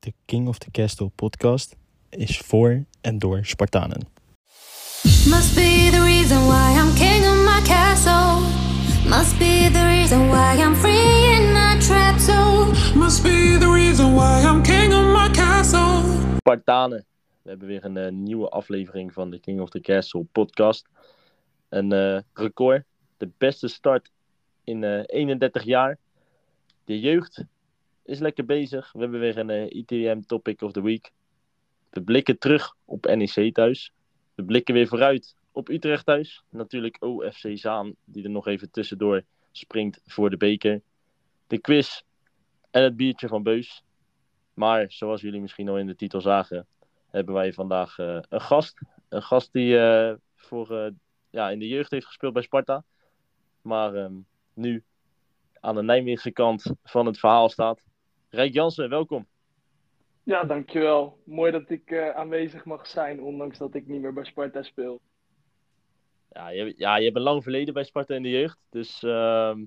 De King of the Castle podcast is voor en door Spartanen. Must be the reason why I'm king of my castle. Must be the reason why I'm free in my trap zone. Must be the reason why I'm king of my castle. Spartanen. We hebben weer een eh, nieuwe aflevering van de King of the Castle podcast. Een eh, record. De beste start in eh, 31 jaar. De jeugd is lekker bezig. We hebben weer een eh, ITM Topic of the Week. We blikken terug op NEC thuis. We blikken weer vooruit op Utrecht thuis. Natuurlijk OFC Zaan, die er nog even tussendoor springt voor de beker. De quiz en het biertje van Beus. Maar zoals jullie misschien al in de titel zagen, hebben wij vandaag eh, een gast. Een gast die eh, voor, ja, in de jeugd heeft gespeeld bij Sparta. Maar ehm, nu aan de Nijmeegse kant van het verhaal staat. Rijk Jansen, welkom. Ja, dankjewel. Mooi dat ik eh, aanwezig mag zijn, ondanks dat ik niet meer bij Sparta speel. Ja je, ja, je hebt een lang verleden bij Sparta in de jeugd. Dus, ehm,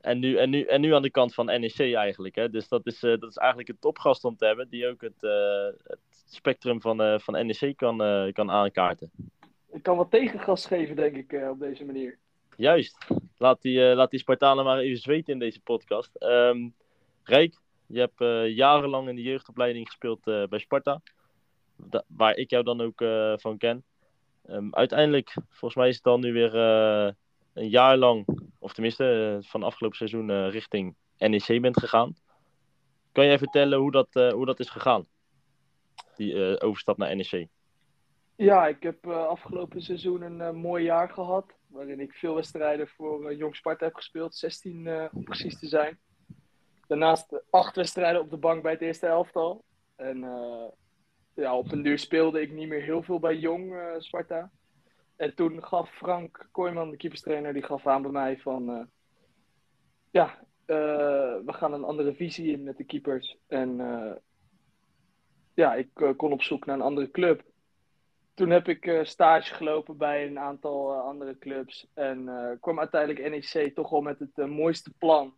en, nu, en, nu, en nu aan de kant van NEC eigenlijk. Hè? Dus dat is, eh, dat is eigenlijk een topgast om te hebben. Die ook het, eh, het spectrum van, van NEC kan, kan aankaarten. Ik kan wat tegengas geven, denk ik, op deze manier. Juist. Laat die, laat die Spartanen maar even zweten in deze podcast. Ehm, Rijk, je hebt eh, jarenlang in de jeugdopleiding gespeeld eh, bij Sparta. Waar ik jou dan ook eh, van ken. Ehm, uiteindelijk, volgens mij is het dan nu weer een jaar lang, of tenminste van afgelopen seizoen, richting NEC bent gegaan. Kan jij vertellen hoe dat, hoe dat is gegaan? Die overstap naar NEC. Ja, ik heb afgelopen seizoen een mooi jaar gehad. Waarin ik veel wedstrijden voor Jong Sparta heb gespeeld. 16 eh, om precies te zijn. Daarnaast acht wedstrijden op de bank bij het eerste elftal. En eh, ja, op een duur speelde ik niet meer heel veel bij Jong eh, Sparta. En toen gaf Frank Kooijman, de keeperstrainer, die gaf aan bij mij van... eh, ja, we gaan een andere visie in met de keepers. En ja, ik kon op zoek naar een andere club. Toen heb ik stage gelopen bij een aantal andere clubs. En kwam uiteindelijk NEC toch wel met het mooiste plan.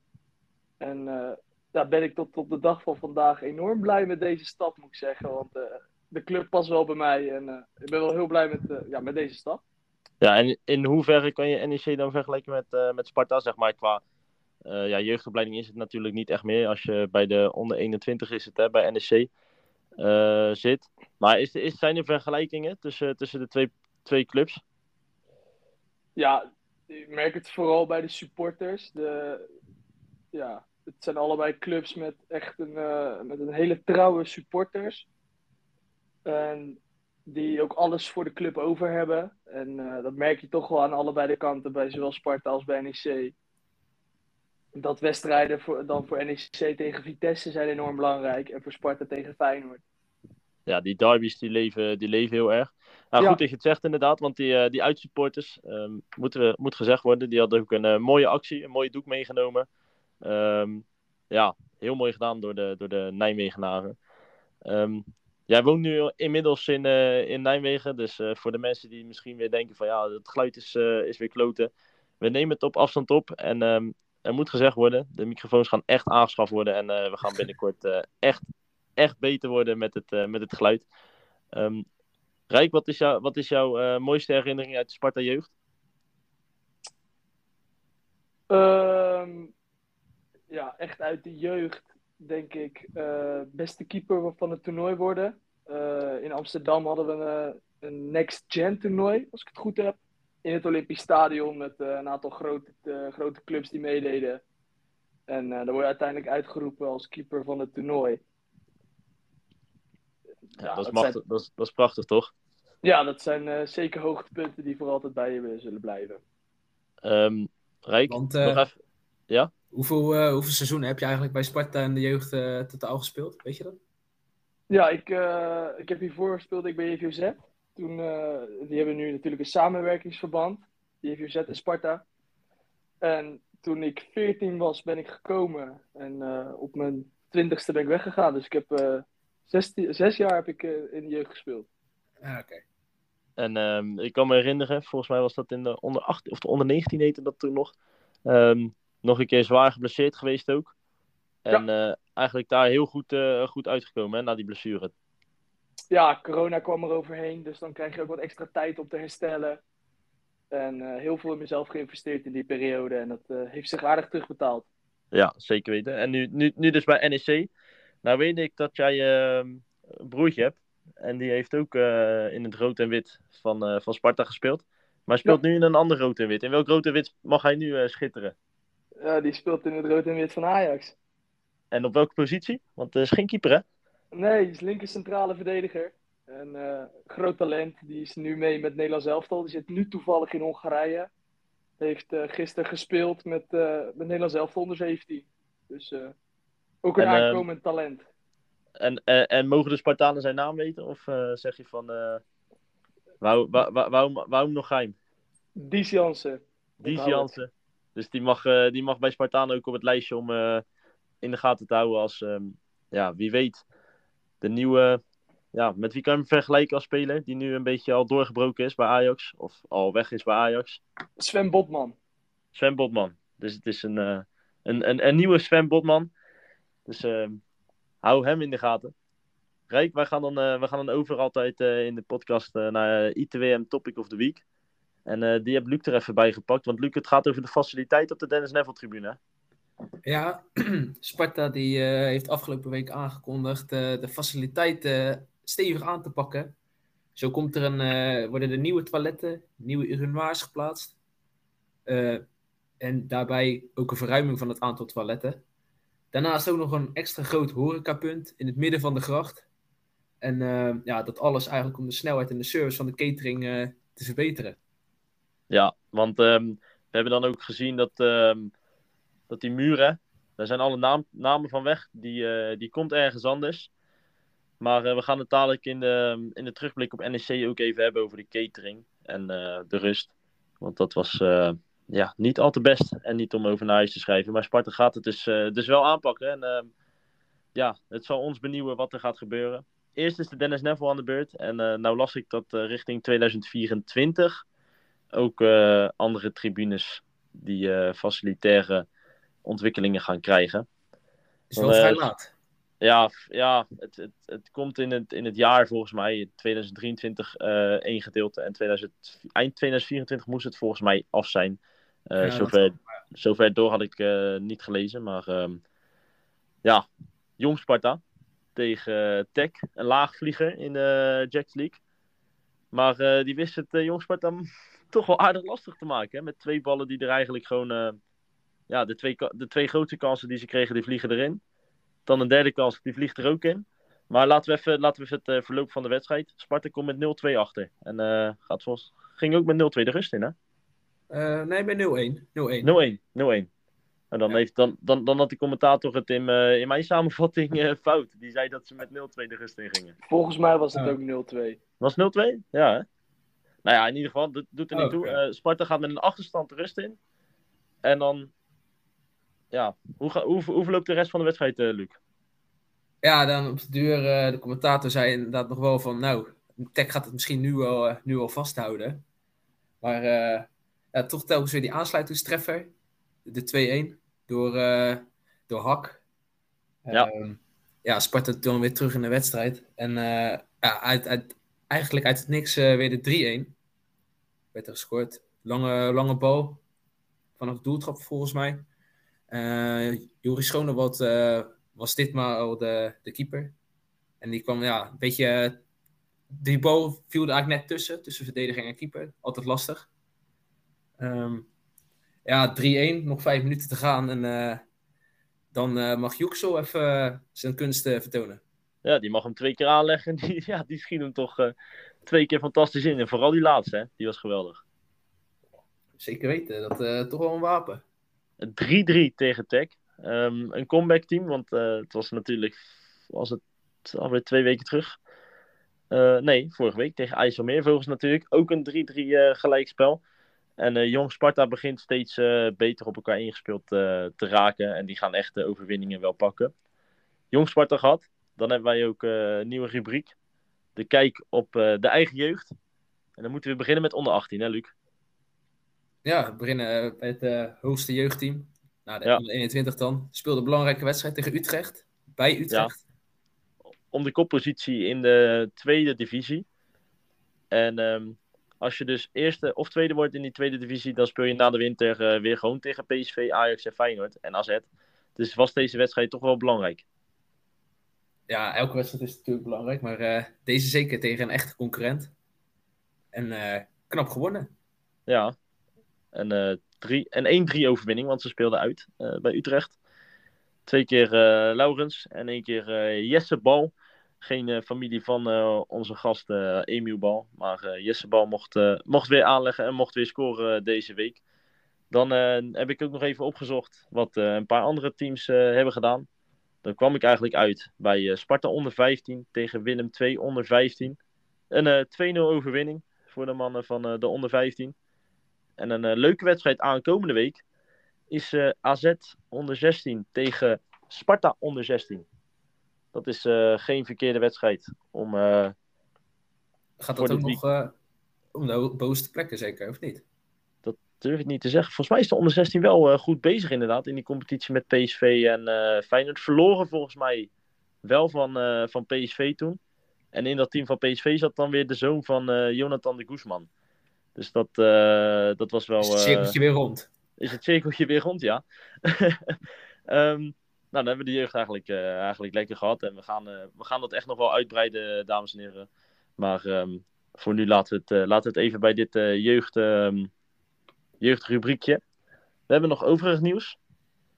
En eh, daar ben ik tot op de dag van vandaag enorm blij met deze stap, moet ik zeggen. Want eh, de club past wel bij mij. En eh, ik ben wel heel blij met, eh, ja, met deze stap. Ja, en in hoeverre kan je NEC dan vergelijken met, eh, met Sparta? Zeg maar qua eh, ja, jeugdopleiding is het natuurlijk niet echt meer. Als je bij de onder 21 is het hè, bij NEC eh, zit. Maar is, is, zijn er vergelijkingen tussen, tussen de twee, twee clubs? Ja, ik merk het vooral bij de supporters. De, ja, het zijn allebei clubs met echt een, eh, met een hele trouwe supporters. En die ook alles voor de club over hebben. En eh, dat merk je toch wel aan allebei de kanten, bij zowel Sparta als bij NEC. Dat wedstrijden voor, dan voor NEC tegen Vitesse zijn enorm belangrijk. En voor Sparta tegen Feyenoord. Ja, die derbies die leven, die leven heel erg. Nou, Ja. goed dat je het zegt inderdaad, want die, eh, die uitsupporters, ehm, moeten we, moet gezegd worden, die hadden ook een mooie actie, een mooie doek meegenomen. Ehm, ja, heel mooi gedaan door de, door de Nijmegenaren. Ehm, jij woont nu inmiddels in, eh, in Nijmegen, dus eh, voor de mensen die misschien weer denken van ja, het geluid is, eh, is weer kloten. We nemen het op afstand op en ehm, er moet gezegd worden, de microfoons gaan echt aangeschaft worden en we gaan binnenkort echt, echt beter worden met het, met het geluid. Rijk, wat is, jou, wat is jouw mooiste herinnering uit de Sparta jeugd? Ja, echt uit de jeugd, denk ik, eh, beste keeper van het toernooi worden. Eh, in Amsterdam hadden we een, eh, een Next Gen toernooi, als ik het goed heb. In het Olympisch Stadion met eh, een aantal grote, eh, grote clubs die meededen. En eh daar word je uiteindelijk uitgeroepen als keeper van het toernooi. Ja, dat, is zijn- machtig, dat, is, dat is prachtig, toch? ja, dat zijn eh, zeker hoogtepunten die voor altijd bij je zullen blijven. Ehm Rijk, Want, nog even... Ja? Hoeveel, eh, hoeveel seizoenen heb je eigenlijk bij Sparta in de jeugd eh, totaal gespeeld? Weet je dat? Ja, ik, eh, ik heb hiervoor gespeeld ik bij JVZ. Toen, eh, die hebben nu natuurlijk een samenwerkingsverband, JVZ en Sparta. En toen ik 14 was, ben ik gekomen. En eh, op mijn twintigste ben ik weggegaan. Dus ik heb eh 16, zes jaar heb ik in de jeugd gespeeld. Ah, oké. En ehm, ik kan me herinneren, volgens mij was dat in de onder 18 of de onder 19 heette dat toen nog. Ehm, nog een keer zwaar geblesseerd geweest ook. En eh, eigenlijk daar heel goed, eh, goed uitgekomen hè, na die blessure. Ja, corona kwam er overheen, dus dan krijg je ook wat extra tijd om te herstellen. En eh, heel veel in mezelf geïnvesteerd in die periode en dat heeft zich aardig terugbetaald. Ja, zeker weten. En nu, nu, nu dus bij NEC. Nou weet ik dat jij ehm, een broertje hebt. En die heeft ook in het rood en wit van, van Sparta gespeeld. Maar speelt nu in een ander rood en wit. In welk rood en wit mag hij nu schitteren? Ja, die speelt in het rood en wit van Ajax. En op welke positie? Want het is geen keeper hè? Nee, hij is linker centrale verdediger. Een eh, groot talent. Die is nu mee met Nederlands elftal. Die zit nu toevallig in Hongarije. Heeft eh, gisteren gespeeld met, eh met Nederlands elftal onder 17. Dus ook een En, aankomend talent. En, en, en mogen de Spartanen zijn naam weten? Of zeg je van... wou, waarom, waarom nog geheim? Dies. Jansen. Dus die mag, eh, die mag bij Spartaan ook op het lijstje om eh, in de gaten te houden als, ehm, ja, wie weet, de nieuwe, ja, met wie kan je hem vergelijken als speler die nu een beetje al doorgebroken is bij Ajax, of al weg is bij Ajax? Sven Botman. Sven Botman. Dus het is een, eh, een, een, een nieuwe Sven Botman. Dus ehm, hou hem in de gaten. Rijk, wij gaan dan, eh, we gaan dan over altijd in de podcast naar ITWM Topic of the Week. En eh, die heb Luc er even bij gepakt. Want Luc, het gaat over de faciliteit op de Dennis Neville tribune. Ja, Sparta die, eh, heeft afgelopen week aangekondigd eh, de faciliteiten stevig aan te pakken. Zo komt er een, worden er nieuwe toiletten, nieuwe urinoirs geplaatst. En daarbij ook een verruiming van het aantal toiletten. Daarnaast ook nog een extra groot horecapunt in het midden van de gracht. En ja, dat alles eigenlijk om de snelheid en de service van de catering te verbeteren. Ja, want ehm, we hebben dan ook gezien dat, ehm, dat die muren, daar zijn alle namen van weg. Die, eh, die komt ergens anders. Maar eh, we gaan het dadelijk in de, in de terugblik op NEC ook even hebben over de catering en eh, de rust. Want dat was ja, niet al te best en niet om over naar huis te schrijven. Maar Sparta gaat het dus, dus wel aanpakken. En ehm, ja, het zal ons benieuwen wat er gaat gebeuren. Eerst is de Dennis Neville aan de beurt. En nou las ik dat richting 2024 ook eh, andere tribunes die eh, facilitaire ontwikkelingen gaan krijgen. is wel eh, vrij laat. Ja, ja het, het, het komt in het, in het jaar volgens mij, 2023 eh één gedeelte en 2000, eind 2024 moest het volgens mij af zijn. Ja, dat- zover, zover door had ik niet gelezen, maar ehm, ja, Jong Sparta tegen Tech, een laagvlieger in de Jacks League. Maar die wist het uh, Jong Sparta toch wel aardig lastig te maken. Hè? Met twee ballen die er eigenlijk gewoon, eh, ja, de twee, de twee grootste kansen die ze kregen, die vliegen erin. Dan een derde kans, die vliegt er ook in. Maar laten we even, laten we even het eh, verloop van de wedstrijd. Sparta komt met 0-2 achter. En eh, gaat volgens, ging ook met 0-2 de rust in, hè? 0-1. Eh, nee, bij 0-1. 0-1. 0-1. En dan, Ja. heeft, dan, dan, dan had die commentator het in, eh, in mijn samenvatting eh, fout. Die zei dat ze met 0-2 de rust in gingen. Volgens mij was het Ja. ook 0-2. Was het 0-2? Ja, hè? Nou ja, in ieder geval, dat doet er niet Oh, toe. Eh, Sparta gaat met een achterstand de rust in. En dan, ja, hoe, ga, hoe, hoe verloopt de rest van de wedstrijd, eh, Luc? Ja, dan op de deur, eh, de commentator zei inderdaad nog wel van, nou, Tech gaat het misschien nu wel, eh, nu wel vasthouden. Maar eh, ja, toch telkens weer die aansluitingstreffer, de 2-1, door, eh, door Hak. Ja. Ehm, ja, Sparta dan weer terug in de wedstrijd. En eh, ja, uit, uit, eigenlijk uit het niks eh, weer de 3-1. Werd er gescoord. Lange, lange bal. Vanaf doeltrap volgens mij. Eh Joris Schonewald eh, was ditmaal al de, de keeper. En die kwam, ja, een beetje... eh, die bal viel eigenlijk net tussen. Tussen verdediging en keeper. Altijd lastig. Ehm, ja, 3-1. Nog vijf minuten te gaan. En eh, dan eh, mag Juxel even eh, zijn kunsten vertonen. Ja, die mag hem twee keer aanleggen. Die, ja, die schiet hem toch eh, twee keer fantastisch in. En vooral die laatste, hè? die was geweldig. Zeker weten. Dat is toch wel een wapen. 3-3 tegen Tech. Ehm, een comeback team, want eh, het was natuurlijk, was het alweer twee weken terug. Eh, nee, vorige week tegen IJsselmeervogels natuurlijk. Ook een 3-3 eh, gelijkspel. En eh, Jong Sparta begint steeds eh, beter op elkaar ingespeeld eh, te raken. En die gaan echt de overwinningen wel pakken. Jong Sparta gehad. Dan hebben wij ook eh, een nieuwe rubriek. De kijk op eh, de eigen jeugd. En dan moeten we beginnen met onder 18, hè Luc? Ja, we beginnen eh, bij het eh, hoogste jeugdteam. Nou, de Ja. onder 21 dan. Speelde een belangrijke wedstrijd tegen Utrecht. Bij Utrecht. om de koppositie in de tweede divisie. En ehm, als je dus eerste of tweede wordt in die tweede divisie, dan speel je na de winter eh, weer gewoon tegen PSV, Ajax en Feyenoord en AZ. Dus was deze wedstrijd toch wel belangrijk. Ja, elke wedstrijd is natuurlijk belangrijk. Maar eh, deze zeker tegen een echte concurrent. En eh, knap gewonnen. Ja. En, eh, drie, en 1-3 overwinning, want ze speelden uit eh, bij Utrecht. Twee keer eh, Laurens en één keer eh, Jesse Bal. Geen eh, familie van eh, onze gast eh Emiel Bal. Maar eh, Jesse Bal mocht, eh, mocht weer aanleggen en mocht weer scoren eh, deze week. Dan eh, heb ik ook nog even opgezocht wat eh, een paar andere teams eh, hebben gedaan. Dan kwam ik eigenlijk uit bij eh, Sparta onder 15 tegen Willem 2 onder 15. Een eh 2-0 overwinning voor de mannen van eh, de onder 15. En een eh, leuke wedstrijd aankomende week is eh, AZ onder 16 tegen Sparta onder 16. Dat is eh, geen verkeerde wedstrijd om. eh, Gaat dat ook nog eh, om de bovenste plekken zeker, of niet? Durf ik niet te zeggen. Volgens mij is de onder 16 wel eh, goed bezig inderdaad in die competitie met PSV en eh Feyenoord. Verloren volgens mij wel van, eh, van PSV toen. En in dat team van PSV zat dan weer de zoon van Jonathan de Guzman. Dus dat, dat was wel... Is het cirkeltje weer rond. is het cirkeltje weer rond, ja. Ehm, nou, dan hebben we de jeugd eigenlijk, eigenlijk lekker gehad. En we gaan, we gaan dat echt nog wel uitbreiden, dames en heren. Maar ehm, voor nu laten we het, laten we het even bij dit jeugd, ehm, jeugdrubriekje. We hebben nog overig nieuws.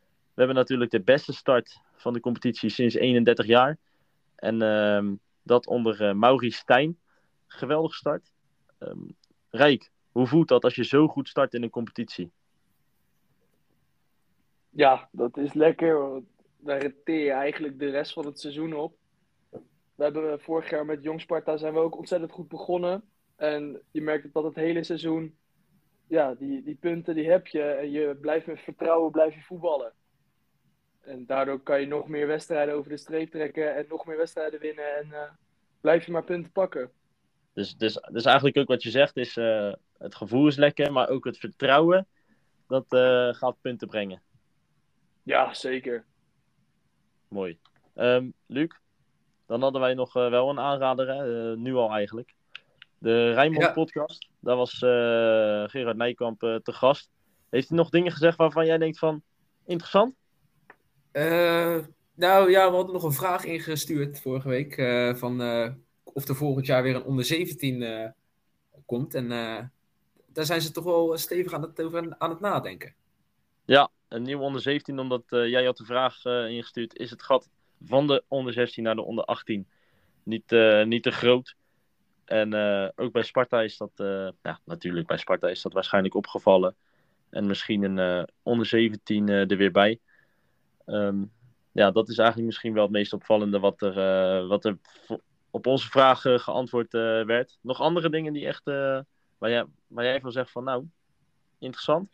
We hebben natuurlijk de beste start van de competitie sinds 31 jaar. En ehm, dat onder eh Mauri Stijn. Geweldig start. Ehm, Rijk, hoe voelt dat als je zo goed start in een competitie? Ja, dat is lekker. Daar reteer je eigenlijk de rest van het seizoen op. We hebben vorig jaar met Jong Sparta zijn we ook ontzettend goed begonnen. En je merkt dat het hele seizoen, ja, die, die punten die heb je. En je blijft met vertrouwen blijf je voetballen. En daardoor kan je nog meer wedstrijden over de streep trekken en nog meer wedstrijden winnen. En eh, blijf je maar punten pakken. Dus, dus, dus eigenlijk ook wat je zegt is, eh, het gevoel is lekker, maar ook het vertrouwen, dat eh, gaat punten brengen. Ja, zeker. Mooi. Ehm, Luc, dan hadden wij nog wel een aanrader, hè, nu al eigenlijk. De Rijnmond Ja. podcast, daar was eh, Gerard Nijkamp eh, te gast. Heeft hij nog dingen gezegd waarvan jij denkt van, interessant? Eh, nou ja, we hadden nog een vraag ingestuurd vorige week. van of er volgend jaar weer een onder 17 eh, komt. En daar zijn ze toch wel stevig aan het, over aan het nadenken. Ja, een nieuw onder 17, omdat jij had de vraag ingestuurd. Is het gat van de onder 16 naar de onder 18 niet, niet te groot? En eh, ook bij Sparta is dat, eh, ja, natuurlijk bij Sparta is dat waarschijnlijk opgevallen. En misschien een eh, onder 17 eh, er weer bij. Ehm, ja, dat is eigenlijk misschien wel het meest opvallende wat er, wat er op onze vraag geantwoord werd. Nog andere dingen die echt, waar, jij, waar jij van zegt van nou, interessant?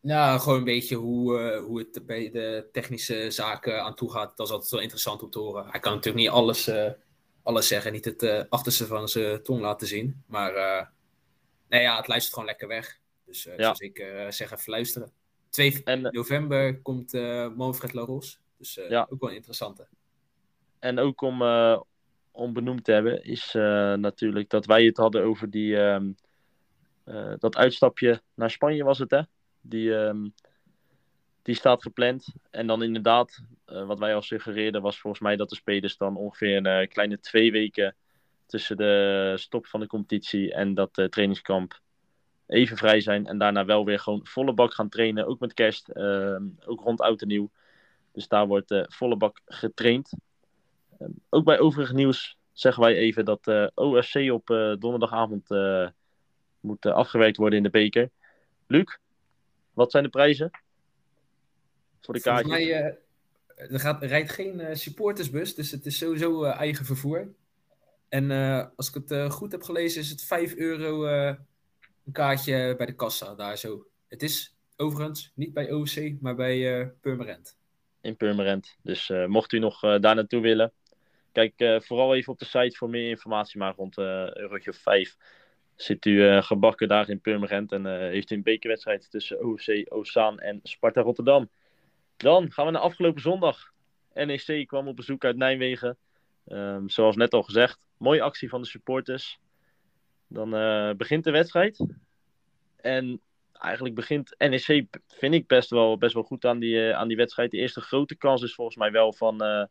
Nou, gewoon een beetje hoe, hoe het bij de technische zaken aan toe gaat. Dat is altijd wel interessant om te horen. Hij kan natuurlijk niet alles, alles zeggen, niet het eh, achterste van zijn tong laten zien. Maar eh nee, ja, het luistert gewoon lekker weg. Dus ik Ja. zou zeker zeggen, even luisteren. 2 En, november komt Manfred Laros. Dus Ja. ook wel een interessante. En ook om, om benoemd te hebben, is natuurlijk dat wij het hadden over die, ehm, eh, dat uitstapje naar Spanje was het hè? Die, ehm, die staat gepland. En dan inderdaad, eh, wat wij al suggereerden, was volgens mij dat de spelers dan ongeveer een eh, kleine twee weken tussen de stop van de competitie en dat eh, trainingskamp even vrij zijn. En daarna wel weer gewoon volle bak gaan trainen, ook met kerst, ehm, ook rond oud en nieuw. Dus daar wordt volle bak getraind. Ehm, ook bij overig nieuws zeggen wij even dat OFC op donderdagavond moet afgewerkt worden in de beker. Luc, wat zijn de prijzen? Voor de Volgens kaartjes? mij eh, er, gaat, er rijdt geen eh, supportersbus, dus het is sowieso eh, eigen vervoer. En als ik het goed heb gelezen, is het 5 euro een kaartje bij de kassa daar zo. Het is overigens niet bij OC, maar bij Purmerend. in Purmerend. Dus mocht u nog daar naartoe willen, kijk vooral even op de site voor meer informatie, maar rond eurotje of 5 zit u gebakken daar in Purmerend en heeft u een bekerwedstrijd tussen OFC Ozaan en Sparta Rotterdam. Dan gaan we naar afgelopen zondag. NEC kwam op bezoek uit Nijmegen. Ehm, zoals net al gezegd, mooie actie van de supporters. Dan eh, begint de wedstrijd. En eigenlijk begint NEC, vind ik, best wel, best wel goed aan die, eh, aan die wedstrijd. De eerste grote kans is volgens mij wel van eh,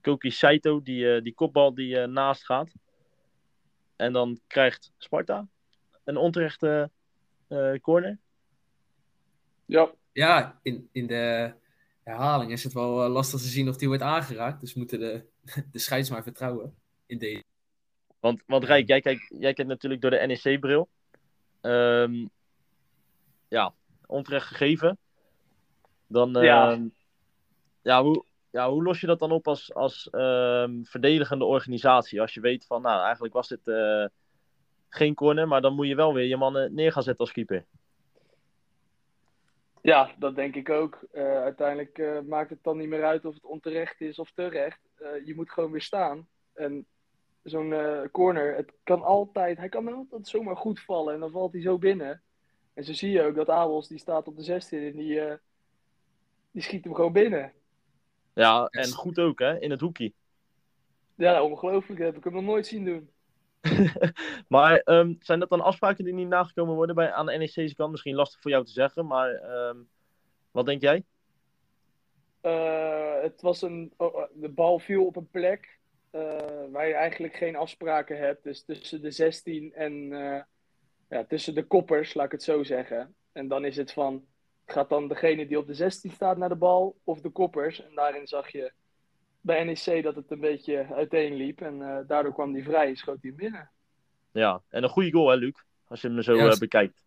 Koki Saito, die, die kopbal die naast gaat. En dan krijgt Sparta een onterechte corner. Ja, Ja, in, in de herhaling is het wel eh, lastig te zien of die wordt aangeraakt. Dus moeten de, de scheids maar vertrouwen in deze. Want, want Rijk, jij kijkt, jij kijkt natuurlijk door de NEC-bril. Ehm, ja, onterecht gegeven. Dan, Ja. ehm, ja, hoe, ja, hoe los je dat dan op als, als ehm, verdedigende organisatie? Als je weet van, nou, eigenlijk was dit eh, geen corner, maar dan moet je wel weer je mannen neer gaan zetten als keeper. Ja, dat denk ik ook. Eh, uiteindelijk eh, maakt het dan niet meer uit of het onterecht is of terecht. Eh, je moet gewoon weer staan. En zo'n corner, het kan altijd, hij kan altijd zomaar goed vallen en dan valt hij zo binnen. En zo zie je ook dat Abels, die staat op de 16 en die, die schiet hem gewoon binnen. Ja, en goed ook, hè, in het hoekje. Ja, ongelooflijk. Dat heb ik hem nog nooit zien doen. Maar ehm, zijn dat dan afspraken die niet nagekomen worden bij, aan de NEC's kant? Misschien lastig voor jou te zeggen, maar ehm, wat denk jij? Eh, het was een, oh, oh, de bal viel op een plek eh, waar je eigenlijk geen afspraken hebt. Dus tussen de 16 en eh, ja, tussen de koppers, laat ik het zo zeggen. En dan is het van, gaat dan degene die op de 16 staat naar de bal of de koppers? En daarin zag je bij NEC dat het een beetje uiteenliep. En eh, daardoor kwam die vrij en schoot hij binnen. Ja, en een goede goal, hè, Luc? Als je hem zo Ja, eh, bekijkt.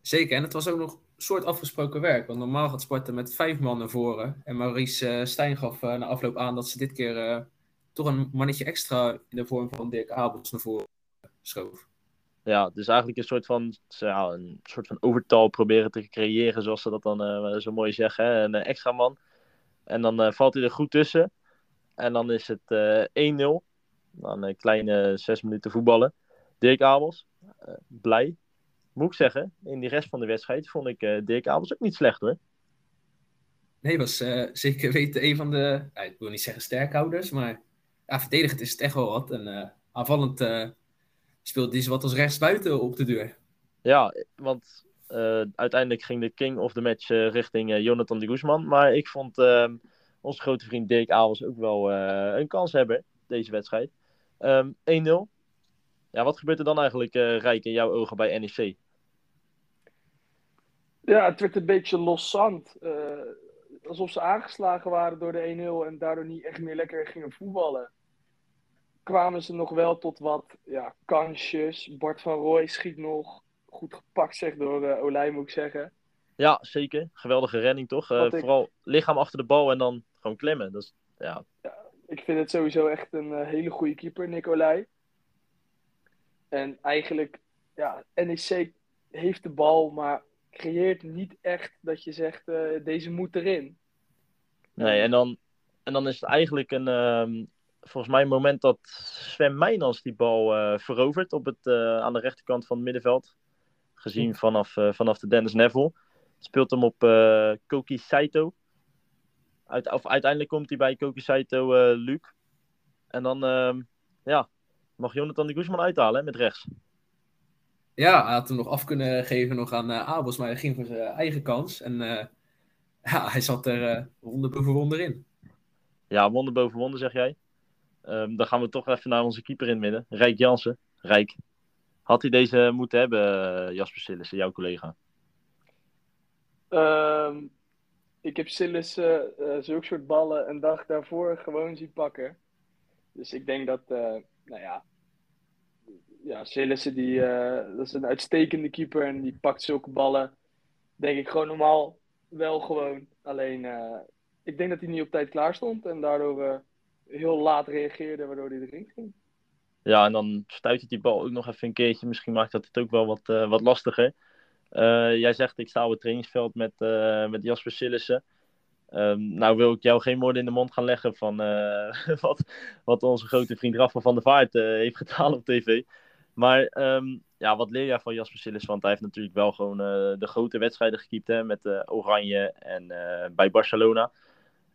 Zeker, en het was ook nog een soort afgesproken werk. Want normaal gaat Sparta met vijf man naar voren. En Maurice eh, Stijn gaf eh, na afloop aan dat ze dit keer eh, toch een mannetje extra in de vorm van Dirk Abels naar voren schoof. Ja, dus eigenlijk een soort van, ja, een soort van overtal proberen te creëren, zoals ze dat dan eh, zo mooi zeggen. Hè? Een extra man. En dan eh, valt hij er goed tussen. En dan is het eh 1-0. Dan een kleine zes minuten voetballen. Dirk Abels, eh, blij. Moet ik zeggen, in die rest van de wedstrijd vond ik eh, Dirk Abels ook niet slecht hoor. Nee, was eh, zeker weten een van de, ik wil niet zeggen sterkhouders, maar ja, verdedigend is het echt wel wat. En eh, aanvallend eh, speelde hij wat als rechtsbuiten op de deur. Ja, want eh, uiteindelijk ging de king of the match eh, richting eh, Jonathan de Guzman. Maar ik vond ehm, onze grote vriend Dirk Abels ook wel eh, een kans hebben, deze wedstrijd. Ehm 1-0. Ja, wat gebeurt er dan eigenlijk, eh Rijk, in jouw ogen bij NEC? Ja, het werd een beetje loszand. Eh alsof ze aangeslagen waren door de 1-0 en daardoor niet echt meer lekker gingen voetballen. Kwamen ze nog wel tot wat ja, kansjes. Bart van Rooij schiet nog. Goed gepakt, zeg door eh Olij, moet ik zeggen. Ja, zeker. Geweldige redding, toch? Eh, ik- Vooral lichaam achter de bal en dan gewoon klemmen. Dat is, ja, Ik vind het sowieso echt een eh, hele goede keeper, Nicolai. En eigenlijk, ja, NEC heeft de bal, maar creëert niet echt dat je zegt, eh, deze moet erin. Nee, en dan, en dan is het eigenlijk een, ehm, volgens mij een moment dat Sven Meijnans die bal verovert op het, aan de rechterkant van het middenveld. Gezien vanaf, eh, vanaf de Dennis Neville. Speelt hem op eh, Koki Saito. Uit, of uiteindelijk komt hij bij Koki Saito eh Luc. En dan ehm, ja, mag Jonathan de Guzman uithalen hè, met rechts. Ja, hij had hem nog af kunnen geven nog aan eh, Abels, maar hij ging voor zijn eigen kans. En ja, hij zat er ronde boven ronde in. Ja, wonder boven wonder zeg jij. Ehm, dan gaan we toch even naar onze keeper in het midden. Rijk Jansen. Rijk. Had hij deze moeten hebben, Jasper Sillissen, jouw collega? Ehm, ik heb Sillis eh zulke soort ballen een dag daarvoor gewoon zien pakken. Dus ik denk dat, eh, nou ja, ja Sillissen die, eh, dat is een uitstekende keeper en die pakt zulke ballen, denk ik gewoon normaal wel gewoon. Alleen, ik denk dat hij niet op tijd klaar stond en daardoor heel laat reageerde, waardoor hij erin ging. Ja, en dan stuit hij die bal ook nog even een keertje. Misschien maakt dat het ook wel wat, wat lastiger. Eh, jij zegt, ik sta op het trainingsveld met, eh, met Jasper Sillissen. Ehm, nou wil ik jou geen woorden in de mond gaan leggen van eh, wat, wat onze grote vriend Rafa van der Vaart heeft gedaan op tv. Maar ehm, ja, wat leer jij van Jasper Sillis? Want hij heeft natuurlijk wel gewoon de grote wedstrijden gekiept hè, met Oranje en bij Barcelona.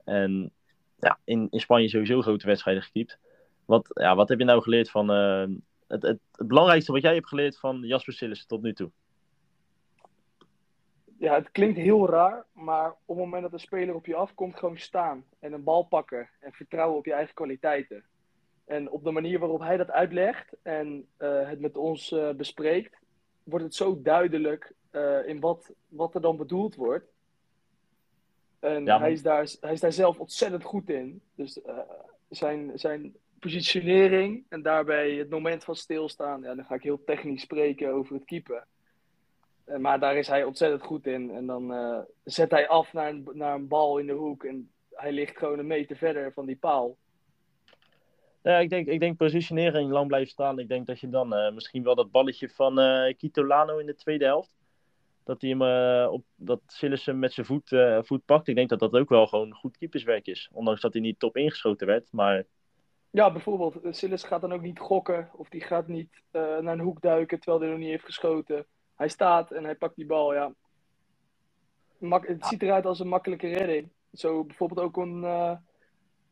En ja, in, in Spanje sowieso grote wedstrijden gekiept. Wat, ja, wat heb je nou geleerd van het, het, het belangrijkste wat jij hebt geleerd van Jasper Sillis tot nu toe? Ja, het klinkt heel raar, maar op het moment dat een speler op je afkomt, gewoon staan en een bal pakken en vertrouwen op je eigen kwaliteiten. En op de manier waarop hij dat uitlegt en eh, het met ons eh, bespreekt, wordt het zo duidelijk eh, in wat, wat er dan bedoeld wordt. En Ja, hij, is daar, hij is daar zelf ontzettend goed in. Dus zijn, zijn positionering en daarbij het moment van stilstaan, ja, dan ga ik heel technisch spreken over het keeper. Eh, Maar daar is hij ontzettend goed in. En dan eh, zet hij af naar een, naar een bal in de hoek. En hij ligt gewoon een meter verder van die paal. Ja, ik denk, ik denk positionering, lang blijven staan. Ik denk dat je dan eh, misschien wel dat balletje van eh Kitolano in de tweede helft. Dat hij hem op dat Sillis hem met zijn voet, voet pakt. Ik denk dat dat ook wel gewoon goed keeperswerk is. Ondanks dat hij niet top ingeschoten werd. Maar Ja, bijvoorbeeld, Silas gaat dan ook niet gokken. Of die gaat niet naar een hoek duiken terwijl hij nog niet heeft geschoten. Hij staat en hij pakt die bal, ja. Het ziet eruit als een makkelijke redding. Zo bijvoorbeeld ook een, eh,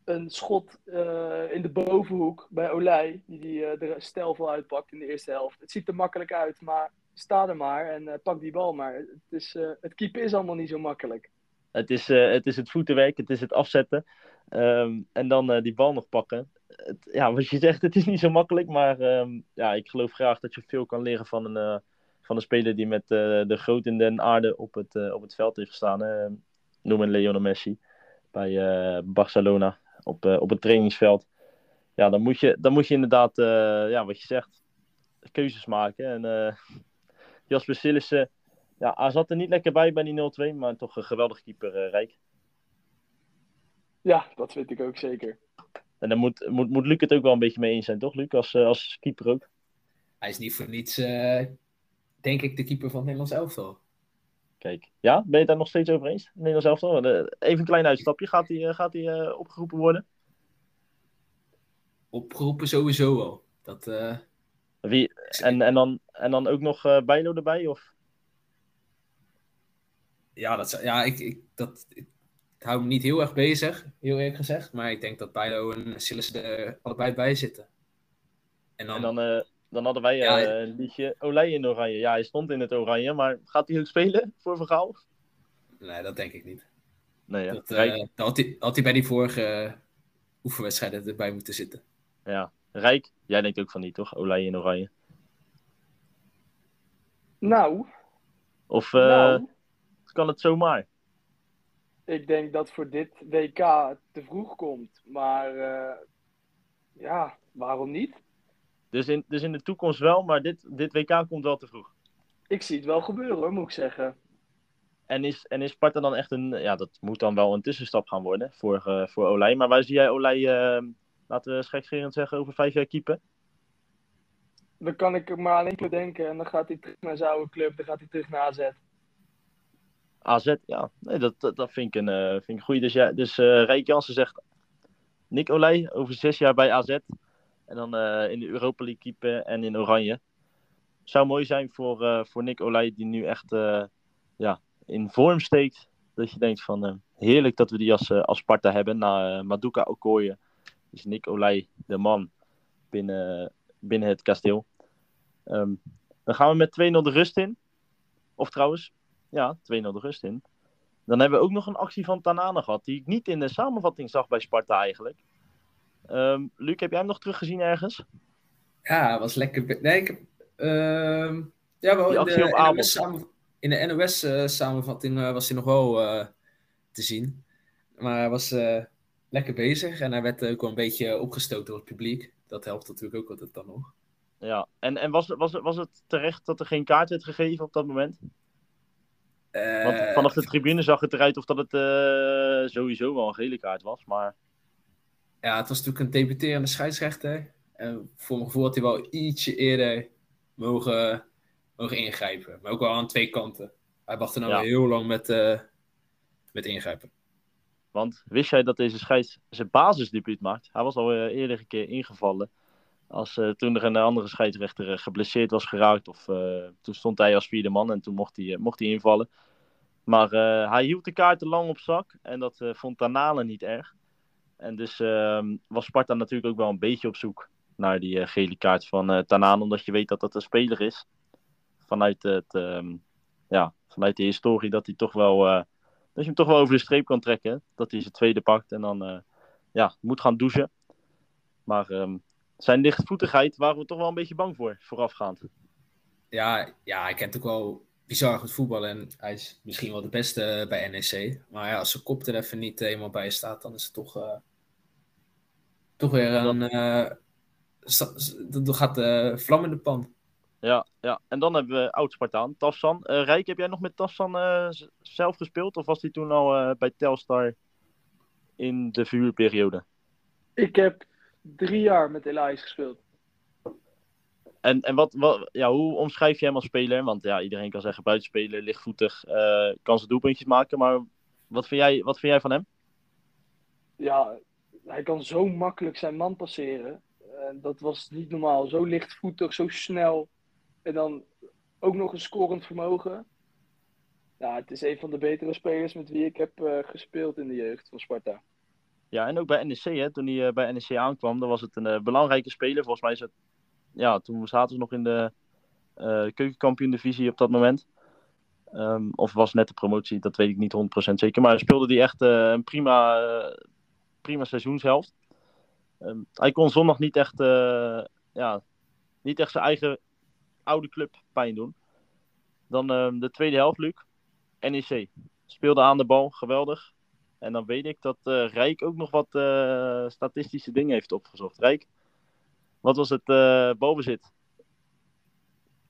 een schot eh, in de bovenhoek bij Olij. Die die eh, er stijlvol uitpakt in de eerste helft. Het ziet er makkelijk uit, maar sta er maar en pak die bal maar. Het, is, het keeper is allemaal niet zo makkelijk. het is, het is het voetenwerk, het is het afzetten. Ehm, en dan die bal nog pakken. Ja, wat je zegt, het is niet zo makkelijk. Maar ehm, ja, ik geloof graag dat je veel kan leren van een, van een speler die met eh, de groot in den aarde op het, eh, op het veld heeft gestaan. hè. Noem een Lionel Messi bij eh, Barcelona op, eh, op het trainingsveld. Ja, dan moet je, dan moet je inderdaad, eh, ja, wat je zegt, keuzes maken. En eh, Jasper Sillissen, ja, hij zat er niet lekker bij bij die 0-2, maar toch een geweldig keeper, eh, Rijk. Ja, dat vind ik ook zeker. En daar moet, moet, moet Luc het ook wel een beetje mee eens zijn, toch, Luc? Als, eh, als keeper ook. Hij is niet voor niets, eh, denk ik, de keeper van het Nederlands elftal. Kijk, ja, ben je daar nog steeds over eens? Nederlands elftal. Eh, Even een klein uitstapje. Gaat hij eh, gaat hij, eh, opgeroepen worden? Opgeroepen sowieso wel. Dat, Wie, en, en, dan, en dan ook nog eh Bijlo erbij? Of? ja, dat, ja ik, ik, dat, ik hou me niet heel erg bezig, heel eerlijk gezegd. Maar ik denk dat Bijlo en Silas er allebei bij zitten. En dan, En dan, dan hadden wij eh, Ja, een liedje Olij in oranje. Ja, hij stond in het oranje, maar gaat hij ook spelen voor Vergaal? nee, dat denk ik niet. Nee, ja. Dat, eh, Rijk, dat had, hij, had hij bij die vorige eh, oefenwedstrijden erbij moeten zitten. ja. Rijk, jij denkt ook van niet, toch? Olij in oranje. Nou, Of eh, nou kan het zomaar? Ik denk dat voor dit WK het te vroeg komt. Maar eh, ja, waarom niet? Dus in, dus in de toekomst wel, maar dit, dit WK komt wel te vroeg. Ik zie het wel gebeuren hoor, moet ik zeggen. En is, en is Sparta dan echt een... Ja, dat moet dan wel een tussenstap gaan worden voor, eh, voor Olij. Maar waar zie jij Olij, eh, laten we schrikscherend zeggen, over vijf jaar keeper? Dan kan ik maar aan één club denken en dan gaat hij terug naar zijn oude club. Dan gaat hij terug naar AZ. AZ, ja. Nee, dat, dat, dat vind ik een, eh vind ik een goeie. Dus, ja, dus eh Rijk Jansen zegt... Nick Olij over zes jaar bij AZ. En dan eh, in de Europa League keeper en in Oranje. Zou mooi zijn voor, eh, voor Nick Olij, die nu echt eh, ja, in vorm steekt. Dat je denkt van, heerlijk dat we die als, als Sparta hebben. Na Maduka Okoye is Nick Olij de man binnen, binnen het kasteel. Ehm, dan gaan we met 2-0 de rust in. Of trouwens, ja, 2-0 de rust in. Dan hebben we ook nog een actie van Tanane gehad, die ik niet in de samenvatting zag bij Sparta eigenlijk. Ehm, Luc, heb jij hem nog teruggezien ergens? Ja, was lekker. Nee, ik heb. ehm, ja, wel in de. NOS samen, in de NOS-samenvatting eh, was hij nog wel eh, te zien. Maar hij was eh, lekker bezig en hij werd ook wel een beetje opgestoken door het publiek. Dat helpt natuurlijk ook altijd dan nog. Ja, en, en was, was, was het terecht dat er geen kaart werd gegeven op dat moment? Want Eh, vanaf de tribune zag het eruit of dat het eh, sowieso wel een gele kaart was. Maar Ja, het was natuurlijk een debuterende scheidsrechter. En voor mijn gevoel had hij wel ietsje eerder mogen, mogen ingrijpen. Maar ook wel aan twee kanten. Hij wachtte nou Ja. heel lang met, eh, met ingrijpen. Want wist jij dat deze scheids zijn basisdebuut maakt? Hij was al eh, eerder een keer ingevallen Als, eh, toen er een andere scheidsrechter geblesseerd was geraakt, of toen stond hij als vierde man en toen mocht hij, mocht hij invallen. Maar hij hield de kaarten lang op zak en dat vond Tanane niet erg. En dus ehm, was Sparta natuurlijk ook wel een beetje op zoek naar die eh, gele kaart van eh Tanane, omdat je weet dat dat een speler is. Vanuit, het, ehm, ja, vanuit de historie dat hij toch wel, eh, dat je hem toch wel over de streep kan trekken. Dat hij zijn tweede pakt en dan ja, moet gaan douchen. Maar ehm, zijn lichtvoetigheid waren we toch wel een beetje bang voor, voorafgaand. Ja, ja, hij kent ook wel bizar goed voetballen en hij is misschien wel de beste bij NEC. Maar ja, als zijn kop er even niet helemaal bij staat, dan is het toch, eh, toch weer een... eh s- dan gaat de vlam in de pan. Ja, ja, en dan hebben we oud-Spartaan, Tassan. Eh Rijk, heb jij nog met Tassan eh, zelf gespeeld? Of was hij toen al eh, bij Telstar in de verhuurperiode? Ik heb drie jaar met Elias gespeeld. En, en wat, wat, ja, hoe omschrijf je hem als speler? Want ja, iedereen kan zeggen buitenspeler, lichtvoetig, eh, kan zijn doelpuntjes maken. Maar wat vind jij, wat vind jij van hem? Ja, hij kan zo makkelijk zijn man passeren. En dat was niet normaal. Zo lichtvoetig, zo snel. En dan ook nog een scorend vermogen. Ja, het is een van de betere spelers met wie ik heb eh, gespeeld in de jeugd van Sparta. Ja, en ook bij NEC, hè, toen hij eh, bij NEC aankwam, dan was het een belangrijke speler. Volgens mij is het, ja, toen zaten we nog in de eh keukenkampioen-divisie op dat moment. Ehm, of was net de promotie, dat weet ik niet 100% zeker. Maar speelde hij echt eh, een prima, eh, prima seizoenshelft. Ehm, hij kon zondag niet echt, ja, niet echt zijn eigen oude club pijn doen. Dan ehm, de tweede helft, Luc. NEC. Speelde aan de bal, geweldig. En dan weet ik dat Rijk ook nog wat statistische dingen heeft opgezocht. Rijk, wat was het eh balbezit?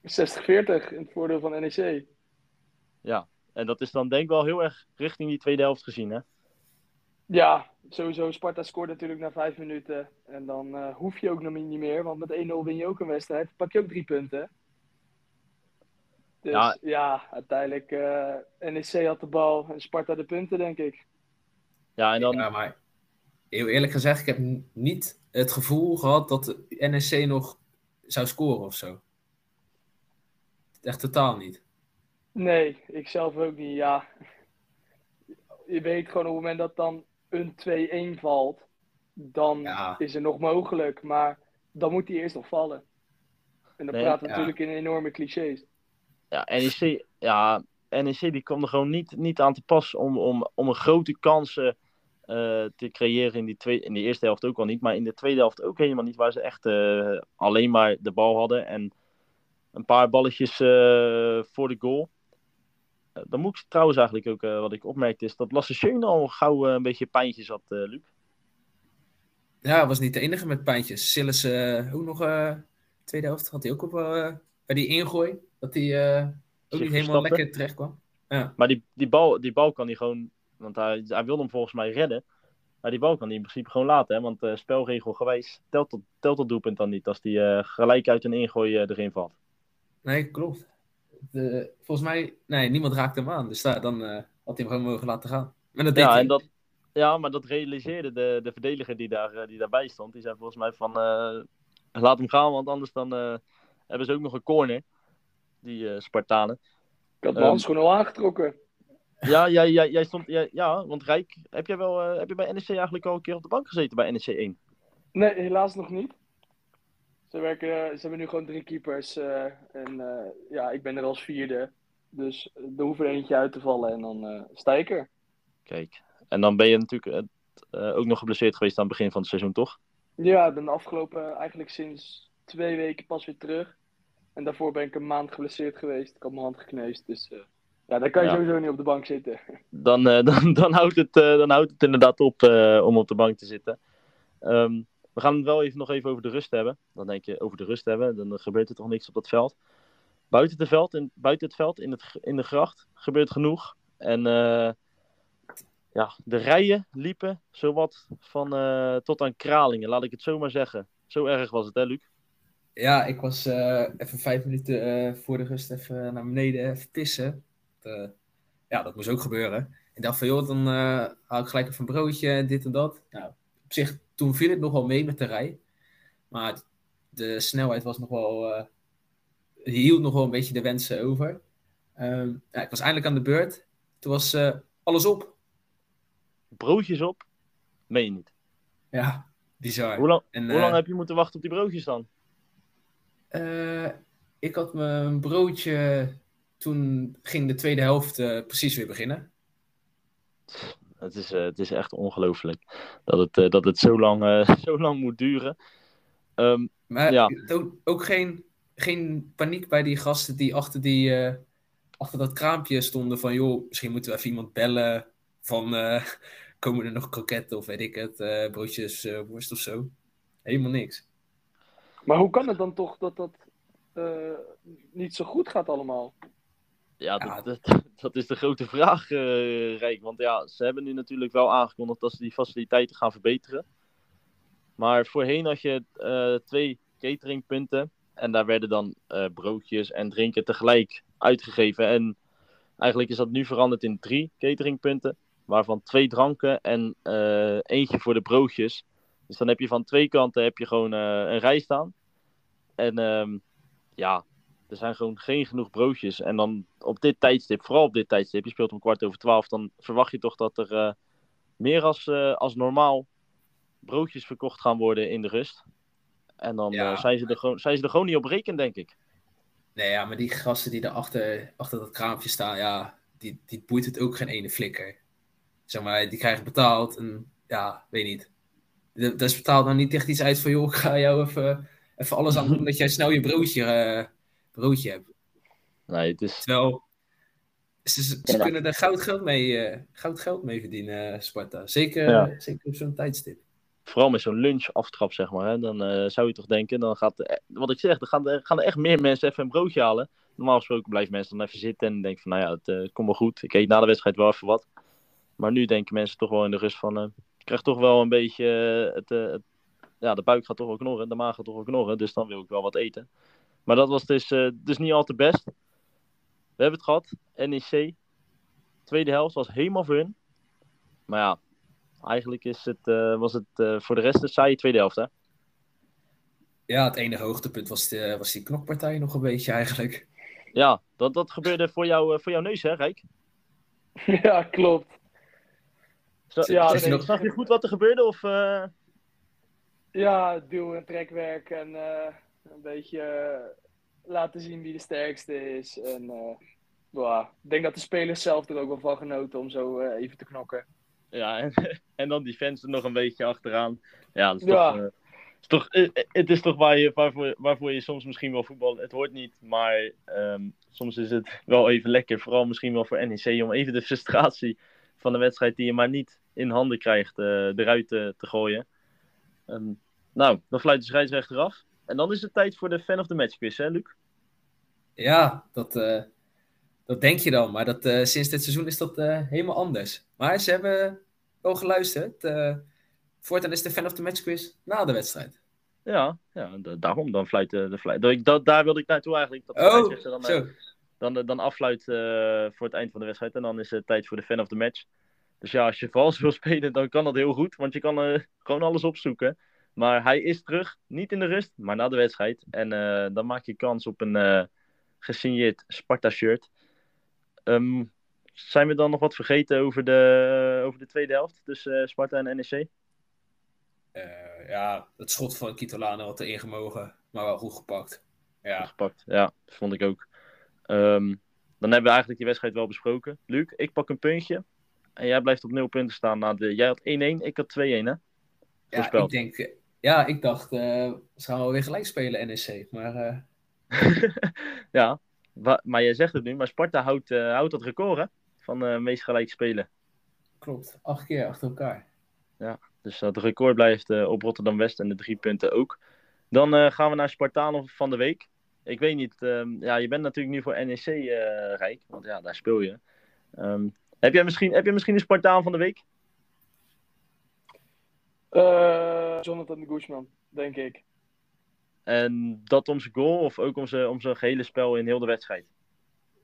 60-40 in het voordeel van NEC. Ja, en dat is dan denk ik wel heel erg richting die tweede helft gezien, hè? Ja, sowieso. Sparta scoort natuurlijk na vijf minuten. En dan eh, hoef je ook nog niet meer. Want met 1-0 win je ook een wedstrijd. Pak je ook drie punten. Dus Ja. ja, uiteindelijk eh NEC had de bal en Sparta de punten, denk ik. Ja, en dan, Ja, maar heel eerlijk gezegd, ik heb niet het gevoel gehad dat de NSC nog zou scoren of zo. Echt totaal niet. Nee, ik zelf ook niet. Ja, je weet gewoon op het moment dat dan een 2-1 valt, dan Ja. is het nog mogelijk. Maar dan moet die eerst nog vallen. En dan Nee, ja. natuurlijk in enorme clichés. ja, NEC, ja, NEC die kwam er gewoon niet, niet aan te pas om, om, om een grote kans eh, te creëren in die, tweede, in de eerste helft ook al niet. Maar in de tweede helft ook helemaal niet, waar ze echt eh, alleen maar de bal hadden. En een paar balletjes eh, voor de goal. Dan moet ik trouwens eigenlijk ook, wat ik opmerkte, is dat Lasse Schöne al gauw een beetje pijntjes had, Luc. Ja, hij was niet de enige met pijntjes. Sillis ook nog, tweede helft, had hij ook op, bij die ingooi, dat hij ook niet helemaal lekker terecht kwam. Ja. Maar die, die, bal, die bal kan hij gewoon, want hij, hij wilde hem volgens mij redden. Maar die bal kan hij in principe gewoon laten, hè? want uh, spelregelgewijs telt dat, telt dat doelpunt dan niet als die uh, gelijk uit een ingooi uh, erin valt. Nee, klopt. De, volgens mij, nee, niemand raakte hem aan. Dus daar, dan uh, had hij hem gewoon mogen laten gaan. Maar dat deed ja, hij. en dat, ja, maar dat realiseerde de, de verdediger die, daar, die daarbij stond. Die zei volgens mij van, uh, laat hem gaan, want anders dan uh, hebben ze ook nog een corner. Die uh, Spartanen. Ik had mijn handschoen al aangetrokken. Ja, jij, jij, jij stond, jij, ja, want Rijk, heb, jij wel, uh, heb je bij NEC eigenlijk al een keer op de bank gezeten bij NEC 1? Nee, helaas nog niet. Ze, werken, ze hebben nu gewoon drie keepers. Uh, en uh, ja, ik ben er als vierde. Dus er hoeft er eentje uit te vallen en dan sta ik er. Kijk, en dan ben je natuurlijk ook nog geblesseerd geweest aan het begin van het seizoen, toch? Ja, ik ben de afgelopen eigenlijk sinds twee weken pas weer terug. En daarvoor ben ik een maand geblesseerd geweest. Ik had mijn hand gekneusd, dus ja, daar kan je ja. sowieso niet op de bank zitten. Dan, uh, dan, dan, houdt, het, uh, dan houdt het inderdaad op uh, om op de bank te zitten. Um, we gaan het wel even, nog even over de rust hebben. Dan denk je, over de rust hebben, dan gebeurt er toch niks op dat veld. Buiten, het veld, in, buiten het veld, in, het, in de gracht, gebeurt genoeg. En uh, ja, de rijen liepen zowat van uh, tot aan Kralingen, laat ik het zo maar zeggen. Zo erg was het, hè, Luc? Ja, ik was uh, even vijf minuten uh, voor de rust even naar beneden even pissen. Uh, ja, dat moest ook gebeuren. Ik dacht van, joh, dan uh, haal ik gelijk even een broodje, dit en dat. Nou, op zich, toen viel het nog wel mee met de rij. Maar de snelheid was nog wel, eh, hield nog wel een beetje de wensen over. Ehm, ja, ik was eindelijk aan de beurt. Toen was eh, alles op. Broodjes op? Meen je niet. Ja, bizar. Hoe lang, En, hoe lang eh, heb je moeten wachten op die broodjes dan? Eh, ik had mijn broodje. Toen ging de tweede helft eh, precies weer beginnen. Het is, eh, het is echt ongelooflijk dat het, eh, dat het zo, lang, eh, zo lang moet duren. Ehm, Maar Ja. ook, ook geen, geen paniek bij die gasten die achter, die, eh, achter dat kraampje stonden. Van joh, misschien moeten we even iemand bellen. Van eh, komen er nog kroketten of weet ik het. eh, broodjes, eh, worst of zo. Helemaal niks. Maar hoe kan het dan toch dat dat eh, niet zo goed gaat allemaal? Ja, Ja. dat, dat, dat is de grote vraag, eh, Rijk. Want ja, ze hebben nu natuurlijk wel aangekondigd dat ze die faciliteiten gaan verbeteren. Maar voorheen had je eh, twee cateringpunten. En daar werden dan eh, broodjes en drinken tegelijk uitgegeven. En eigenlijk is dat nu veranderd in drie cateringpunten. Waarvan twee dranken en eentje voor de broodjes. Dus dan heb je van twee kanten heb je gewoon een rij staan. En ehm, ja, er zijn gewoon geen genoeg broodjes. En dan op dit tijdstip, vooral op dit tijdstip, je speelt om kwart over twaalf, dan verwacht je toch dat er eh, meer als, eh, als normaal broodjes verkocht gaan worden in de rust. En dan Ja. eh, zijn, ze er gewoon, zijn ze er gewoon niet op rekend, denk ik. Nee, ja, maar die gasten die daar achter, achter dat kraampje staan, ja, die, die boeit het ook geen ene flikker. Zeg maar, die krijgen betaald en ja, weet niet. Dat is betaald nou niet echt iets uit van, joh, ik ga jou even, even alles aan doen dat jij snel je broodje, broodje hebt. Nee, het is, Terwijl, ze, ze Ja. kunnen er goud geld mee, eh, goud geld mee verdienen, eh, Sparta. Zeker, Ja. zeker op zo'n tijdstip. vooral met zo'n lunchaftrap, zeg maar. Hè, dan eh, zou je toch denken, dan gaat, wat ik zeg, dan gaan er, gaan er echt meer mensen even een broodje halen. Normaal gesproken blijven mensen dan even zitten en denken van, nou ja, het komt wel goed. Ik eet na de wedstrijd wel even wat. Maar nu denken mensen toch wel in de rust van, eh, ik krijg toch wel een beetje, het, het- ja, de buik gaat toch wel knorren, de maag gaat toch wel knorren, dus dan wil ik wel wat eten. Maar dat was dus, eh, dus niet al te best. We hebben het gehad, NEC. Tweede helft was helemaal voor hun. Maar ja, eigenlijk is het, eh, was het eh, voor de rest een saaie tweede helft, hè? Ja, het enige hoogtepunt was, de, was die knokpartij nog een beetje eigenlijk. Ja, dat, dat gebeurde voor, jou, eh, voor jouw neus, hè, Rijk? ja, klopt. Zag, Ja, zag, nee. zag je goed wat er gebeurde? Of, eh, Ja, duw- en trekwerk en eh, een beetje eh, laten zien wie de sterkste is. En eh, ja, ik denk dat de spelers zelf er ook wel van genoten om zo eh, even te knokken. Ja, en, en dan die fans er nog een beetje achteraan. Ja, dat is Ja. toch, eh, is toch, eh, eh, het is toch waar je, waarvoor, waarvoor je soms misschien wel voetbal... Het hoort niet, maar ehm, soms is het wel even lekker. Vooral misschien wel voor NEC om even de frustratie van de wedstrijd die je maar niet in handen krijgt eh, eruit te, te gooien. Ehm, nou, dan fluit de scheidsrechter af. En dan is het tijd voor de fan of the match quiz, hè Luc? Ja, dat, eh, dat denk je dan. Maar dat, eh, sinds dit seizoen is dat eh, helemaal anders. Maar ze hebben wel geluisterd. voortaan is de fan of the match quiz na de wedstrijd. Ja, ja da- daarom. Dan fluit de, de fluit. Dat, daar wilde ik naartoe eigenlijk. Dat de Oh, dan, zo. dan, dan affluit eh, voor het eind van de wedstrijd. En dan is het tijd voor de fan of the match. Dus ja, als je vals wil spelen, dan kan dat heel goed. Want je kan gewoon alles opzoeken. Maar hij is terug. Niet in de rust, maar na de wedstrijd. En eh, dan maak je kans op een eh, gesigneerd Sparta-shirt. Ehm, zijn we dan nog wat vergeten over de, over de tweede helft tussen eh, Sparta en NEC? Ja, het schot van Kitolano had erin gemogen. Maar wel goed gepakt. Ja, gepakt. Ja, dat vond ik ook. Ehm, dan hebben we eigenlijk die wedstrijd wel besproken. Luc, ik pak een puntje. En jij blijft op nul punten staan. Na de... Jij had 1-1, ik had 2-1, hè? ja ik denk... Ja, ik dacht, eh ze gaan wel weer gelijk spelen, NEC. Maar eh, ja, maar jij zegt het nu. Maar Sparta houdt, eh, houdt dat record, hè? Van meest gelijk spelen. klopt, acht keer achter elkaar. Dus dat record blijft op Rotterdam-West en de drie punten ook. Dan gaan we naar Spartanen van de week. Ik weet niet, ehm, ja, je bent natuurlijk nu voor NEC rijk, want ja, daar speel je. Ehm, heb, jij misschien, heb je misschien een Spartaan van de week? Eh, Jonathan de Guzman, denk ik. En dat om zijn goal of ook om zijn, om zijn gehele spel in heel de wedstrijd?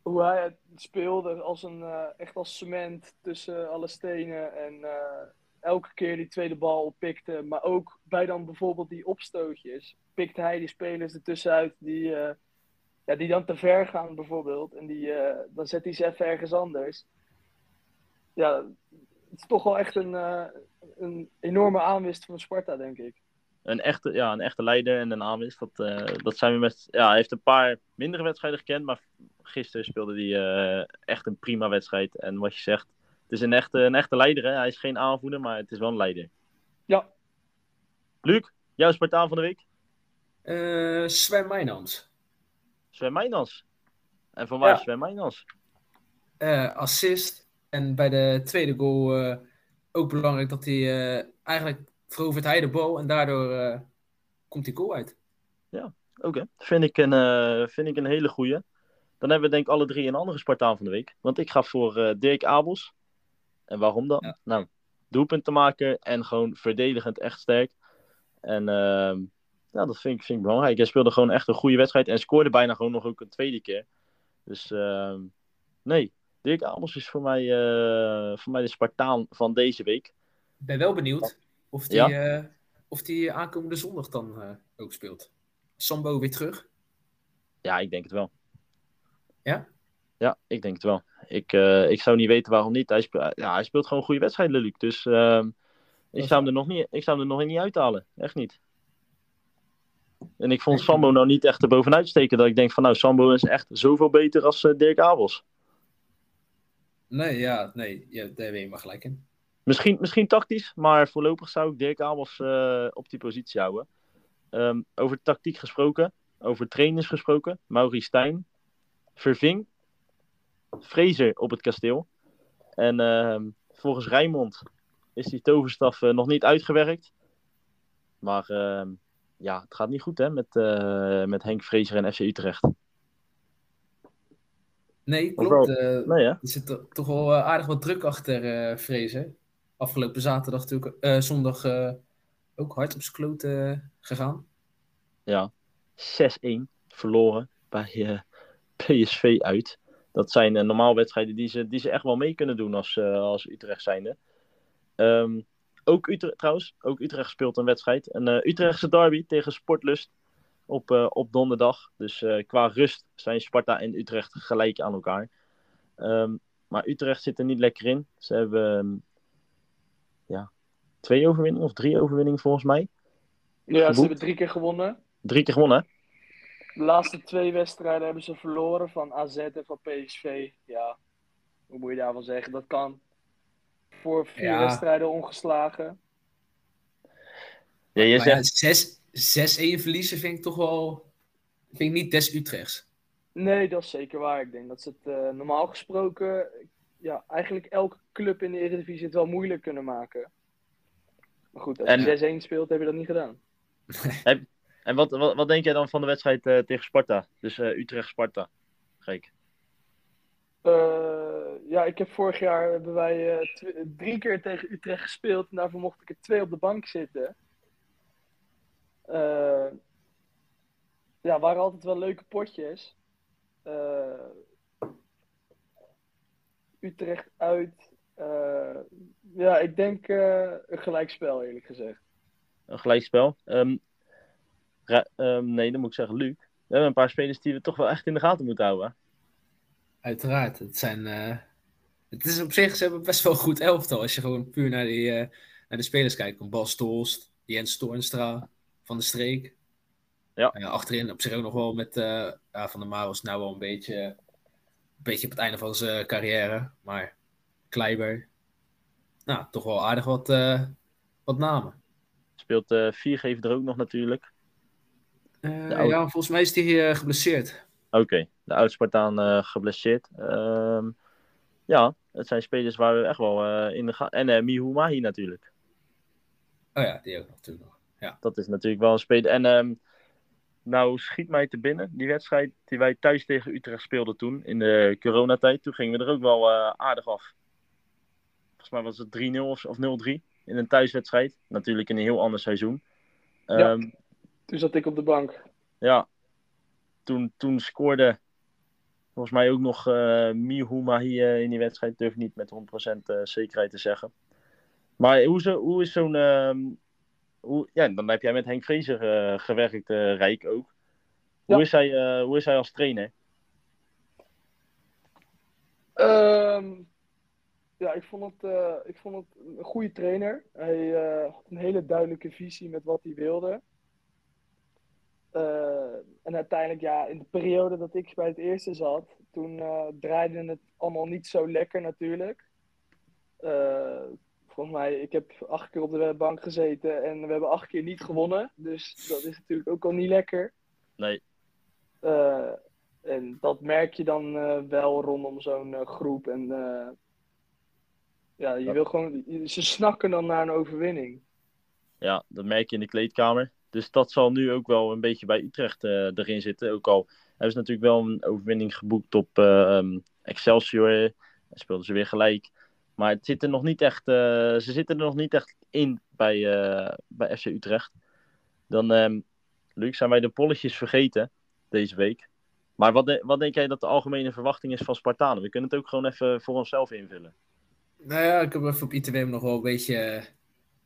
Hoe hij het speelde als een, eh, echt als cement tussen alle stenen. En eh, elke keer die tweede bal oppikte. Maar ook bij dan bijvoorbeeld die opstootjes. Pikt hij die spelers ertussenuit die, ja, die dan te ver gaan bijvoorbeeld. En die, dan zet hij ze even ergens anders. Ja, het is toch wel echt een, eh, een enorme aanwist van Sparta, denk ik. Een echte, ja, een echte leider en een aanwist. Dat, eh, dat zijn we met. Ja, hij heeft een paar mindere wedstrijden gekend. Maar gisteren speelde hij eh, echt een prima wedstrijd. En wat je zegt, het is een echte, een echte leider. Hè? Hij is geen aanvoerder, maar het is wel een leider. Ja, Luc, jouw Spartaan van de week? Eh Sven Mijnans. Sven Mijnans. En van waar Ja. is Sven Mijnans? Eh, assist. En bij de tweede goal eh, ook belangrijk dat hij eh, eigenlijk verovert hij de bal en daardoor eh, komt die goal uit. Oké, vind, ik een, vind ik een hele goeie. Dan hebben we denk ik alle drie een andere Spartaan van de week. Want ik ga voor Dirk Abels. En waarom dan? Ja. Nou, doelpunt te maken en gewoon verdedigend echt sterk. En ehm, ja, dat vind ik, vind ik belangrijk. Hij speelde gewoon echt een goede wedstrijd en scoorde bijna gewoon nog ook een tweede keer. Dus ehm, nee, Dirk Abels is voor mij, eh, voor mij de Spartaan van deze week. Ik ben wel benieuwd of die, Ja. eh, of die aankomende zondag dan eh, ook speelt. Sambo weer terug. Ja, ik denk het wel. Ja? Ja, ik denk het wel. Ik, ik zou niet weten waarom niet. Hij, spe- ja, hij speelt gewoon goede wedstrijden, Luc. Dus ehm, ik, zou hem er nog niet, ik zou hem er nog niet uithalen. Echt niet. En ik vond. Sambo nou niet echt erbovenuit steken. Dat ik denk van nou, Sambo is echt zoveel beter als Dirk Abels. Nee, ja, nee, ja, daar gelijk in. Misschien, misschien tactisch, maar voorlopig zou ik Dirk Abels eh, op die positie houden. Ehm, over tactiek gesproken, over trainers gesproken. Maurice Stijn, Verving, Fraser op het kasteel. En ehm, volgens Rijnmond is die toverstaf eh, nog niet uitgewerkt. Maar ehm, ja, het gaat niet goed hè, met, eh, met Henk Fraser en FC Utrecht. Nee, klopt. wel? eh, Nee er zit to- toch wel eh, aardig wat druk achter eh Vrezen. Afgelopen zaterdag natuurlijk, zondag ook hard op zijn kloot gegaan. Ja, 6-1 verloren bij PSV uit. Dat zijn normaal wedstrijden die ze, die ze echt wel mee kunnen doen als, eh, als Utrecht zijnde. Ehm, ook Utrecht, trouwens, ook Utrecht speelt een wedstrijd. Een Utrechtse derby tegen Sportlust op, eh, op donderdag. Dus eh, qua rust zijn Sparta en Utrecht gelijk aan elkaar. Ehm, maar Utrecht zit er niet lekker in. Ze hebben ehm, ja, twee overwinningen of drie overwinningen volgens mij. ja ze hebben drie keer gewonnen. Drie keer gewonnen. hè? De laatste twee wedstrijden hebben ze verloren van AZ en van PSV. Ja, hoe moet je daarvan zeggen? Dat kan. Voor vier Ja. wedstrijden ongeslagen. Ja, je ja, zegt, zes- 6-1 verliezen vind ik toch wel... Vind ik niet des Utrechts. Nee, dat is zeker waar. Ik denk dat ze het eh, normaal gesproken, ja, eigenlijk elke club in de Eredivisie het wel moeilijk kunnen maken. Maar goed, als En- je 6-1 speelt, heb je dat niet gedaan. En wat, wat, wat denk jij dan van de wedstrijd eh, tegen Sparta? Dus eh, Utrecht-Sparta. Gek. Eh, ja, ik heb vorig jaar hebben wij eh, drie keer tegen Utrecht gespeeld en daarvoor mocht ik er twee op de bank zitten. Eh, ja, waren altijd wel leuke potjes. Eh, Utrecht uit. Eh, ja, ik denk eh, een gelijkspel eerlijk gezegd. Een gelijkspel. Ehm, ehm, nee, dan moet ik zeggen Luc. We hebben een paar spelers die we toch wel echt in de gaten moeten houden. Uiteraard. Het zijn... eh, het is op zich, ze hebben best wel een goed elftal. Als je gewoon puur naar, die, eh, naar de spelers kijkt. Bas Tolst, Jens Toornstra, Van de Streek. Ja. Achterin op zich ook nog wel met eh, ja, Van der Maros nou wel een beetje, een beetje op het einde van zijn carrière. Maar Kleiber, nou, toch wel aardig wat, eh, wat namen. Speelt eh Viergever er ook nog natuurlijk. Eh, De oude- ja, volgens mij is hij eh, geblesseerd. Oké, de oud-Spartaan eh, geblesseerd. Ehm, ja, het zijn spelers waar we echt wel eh, in de gaten... En eh Mihu Mahi natuurlijk. Oh ja, die ook natuurlijk nog. Dat is natuurlijk wel een speler. En ehm, nou schiet mij te binnen, die wedstrijd die wij thuis tegen Utrecht speelden toen, in de coronatijd. Toen gingen we er ook wel eh, aardig af. Volgens mij was het 3-0 of, of 0-3 in een thuiswedstrijd. Natuurlijk in een heel ander seizoen. Ja. Ehm, ja. Toen zat ik op de bank. toen, toen scoorde volgens mij ook nog eh Mihu Mahi eh, in die wedstrijd. Durf ik niet met 100% eh, zekerheid te zeggen. Maar hoe, zo, hoe is zo'n... hoe, ja, dan heb jij met Henk Vrezer eh, gewerkt, eh, Rijk ook. Hoe, Ja. is hij, eh, hoe is hij als trainer? Ehm, ja, ik vond, het, ik vond het een goede trainer. Hij had een hele duidelijke visie met wat hij wilde. En uiteindelijk, ja, in de periode dat ik bij het eerste zat, toen draaide het allemaal niet zo lekker natuurlijk. Volgens mij, ik heb acht keer op de bank gezeten en we hebben acht keer niet gewonnen. Dus dat is natuurlijk ook al niet lekker. Nee, Eh, en dat merk je dan eh, wel rondom zo'n eh, groep. En ja, je Ja. wil gewoon, ze snakken dan naar een overwinning. ja, dat merk je in de kleedkamer. Dus dat zal nu ook wel een beetje bij Utrecht erin zitten. Ook al hebben ze natuurlijk wel een overwinning geboekt op eh, ehm, Excelsior. En speelden ze weer gelijk. Maar het zit er nog niet echt, eh, ze zitten er nog niet echt in bij, eh, bij FC Utrecht. Dan, ehm Luc, zijn wij de polletjes vergeten deze week. Maar wat, de- wat denk jij dat de algemene verwachting is van Spartanen? We kunnen het ook gewoon even voor onszelf invullen. Nou ja, ik heb even op ITWM nog wel een beetje, een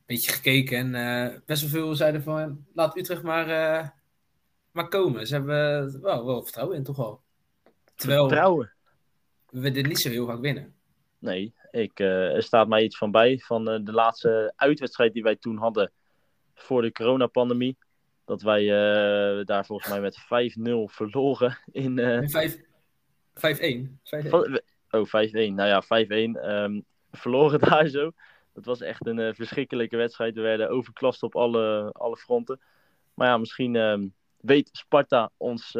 beetje gekeken. En eh, best wel veel zeiden van, laat Utrecht maar, maar komen. Ze hebben wel, wel vertrouwen in, toch wel. Terwijl Vertrouwen. we dit niet zo heel vaak winnen. Nee, ik, eh, er staat mij iets van bij van eh, de laatste uitwedstrijd die wij toen hadden voor de coronapandemie. Dat wij eh, daar volgens mij met 5-0 verloren in... eh, En vijf- 5-1. 5-1. van- oh, 5-1. Nou ja, 5-1. ehm, verloren daar zo. Dat was echt een verschrikkelijke wedstrijd. We werden overklast op alle, alle fronten. Maar ja, misschien ehm, weet Sparta ons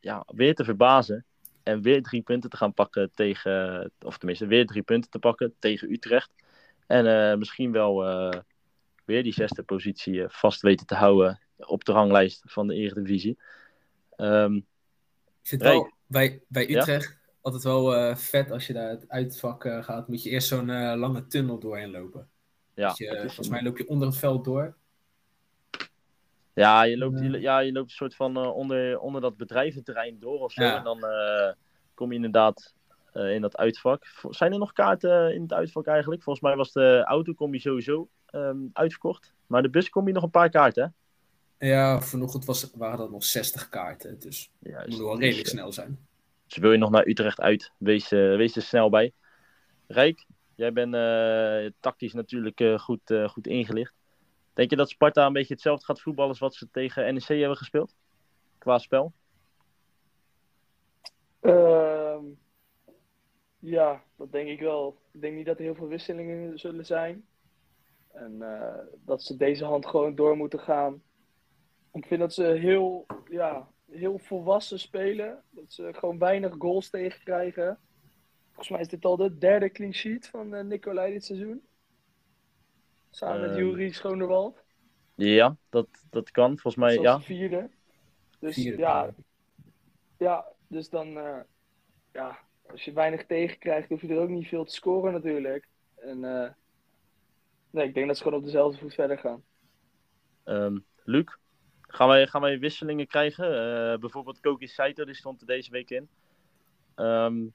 ja, weer te verbazen. En weer drie punten te gaan pakken tegen, of tenminste weer drie punten te pakken tegen Utrecht. En eh, misschien wel eh, weer die zesde positie eh, vast weten te houden op de ranglijst van de Eredivisie. Ehm, Ik vind wel bij, bij Ja? Utrecht altijd wel vet als je daar het uitvak gaat. Moet je eerst zo'n lange tunnel doorheen lopen. ja, Dus je, volgens mij loop je onder het veld door. Ja, je loopt, je, Ja. je loopt een soort van eh, onder, onder dat bedrijventerrein door of zo. Ja. En dan eh, kom je inderdaad eh, in dat uitvak. Zijn er nog kaarten in het uitvak eigenlijk? Volgens mij was de auto kom je sowieso ehm, uitverkocht. Maar de bus kom je nog een paar kaarten, hè? Ja, vanochtend was, waren dat nog 60 kaarten. Dus Ja, het dus- moet wel dus, redelijk eh, snel zijn. Dus wil je nog naar Utrecht uit, wees, eh, wees er snel bij. Rijk, jij bent eh, tactisch natuurlijk eh, goed, eh, goed ingelicht. Denk je dat Sparta een beetje hetzelfde gaat voetballen als wat ze tegen NEC hebben gespeeld? Qua spel? Ehm, ja, dat denk ik wel. Ik denk niet dat er heel veel wisselingen zullen zijn. En eh, dat ze deze hand gewoon door moeten gaan. Ik vind dat ze heel, ja, heel volwassen spelen. Dat ze gewoon weinig goals tegenkrijgen. Volgens mij is dit al de derde clean sheet van eh, Nicolai dit seizoen. Samen met Ehm, Jurie Schonewald. Ja, dat, dat kan. Volgens mij, Zoals ja. de vierde. Dus Vierde, ja, ja. dus dan, eh, ja, als je weinig tegenkrijgt, hoef je er ook niet veel te scoren natuurlijk. En eh, nee, ik denk dat ze gewoon op dezelfde voet verder gaan. Ehm, Luc, gaan wij, gaan wij wisselingen krijgen? Eh, bijvoorbeeld Koki Saito, die stond er deze week in. Ehm,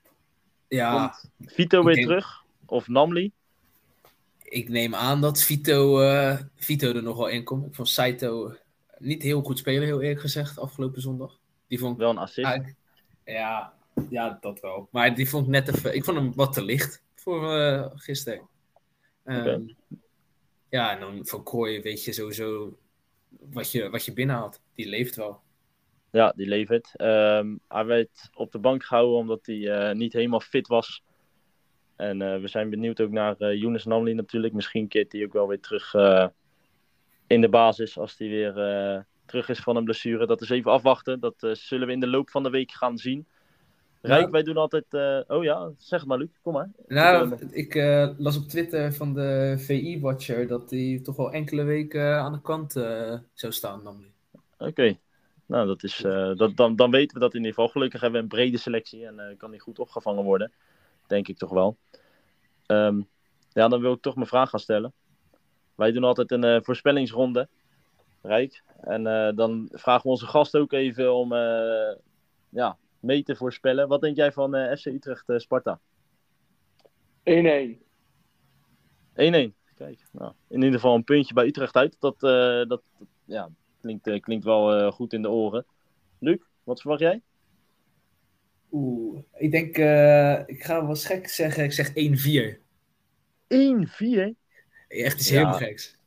Ja, komt Vito weer denk- terug? Of Namli? Ik neem aan dat Vito, eh, Vito er nog wel in komt. Ik vond Saito niet heel goed spelen, heel eerlijk gezegd, afgelopen zondag. Die vond Wel een assist. ja, ja, dat wel. Maar die vond ik net even... Ik vond hem wat te licht voor eh, gisteren. Oké. Ja, en dan van Kooi weet je sowieso wat je, wat je binnenhaalt. Die leeft wel. Ja, die levert. Ehm, hij werd op de bank gehouden omdat hij eh, niet helemaal fit was. En eh, we zijn benieuwd ook naar eh Younes Namli natuurlijk. Misschien keert hij ook wel weer terug eh, in de basis als hij weer terug is van een blessure. Dat is even afwachten. Dat zullen we in de loop van de week gaan zien. Rijk, wij doen altijd... oh ja, zeg het maar Luc, kom maar. Nou, ik las op Twitter van de VI-watcher dat hij toch wel enkele weken aan de kant zou staan. Namelijk. Oké. Nou, dat is, dat, dan, dan weten we dat in ieder geval. Gelukkig hebben we een brede selectie en kan die goed opgevangen worden. Denk ik toch wel. Ehm, ja, dan wil ik toch mijn vraag gaan stellen. Wij doen altijd een eh, voorspellingsronde, Rijk. En eh, dan vragen we onze gast ook even om eh, ja, mee te voorspellen. Wat denk jij van FC Utrecht eh, Sparta? 1-1. 1-1. Kijk, nou, in ieder geval een puntje bij Utrecht uit. Dat, dat, dat, ja, klinkt, klinkt wel goed in de oren. Luc, wat verwacht jij? Oeh, ik denk, eh, ik ga wel gek zeggen, ik zeg 1-4. 1-4? Echt iets Ja. heel geks.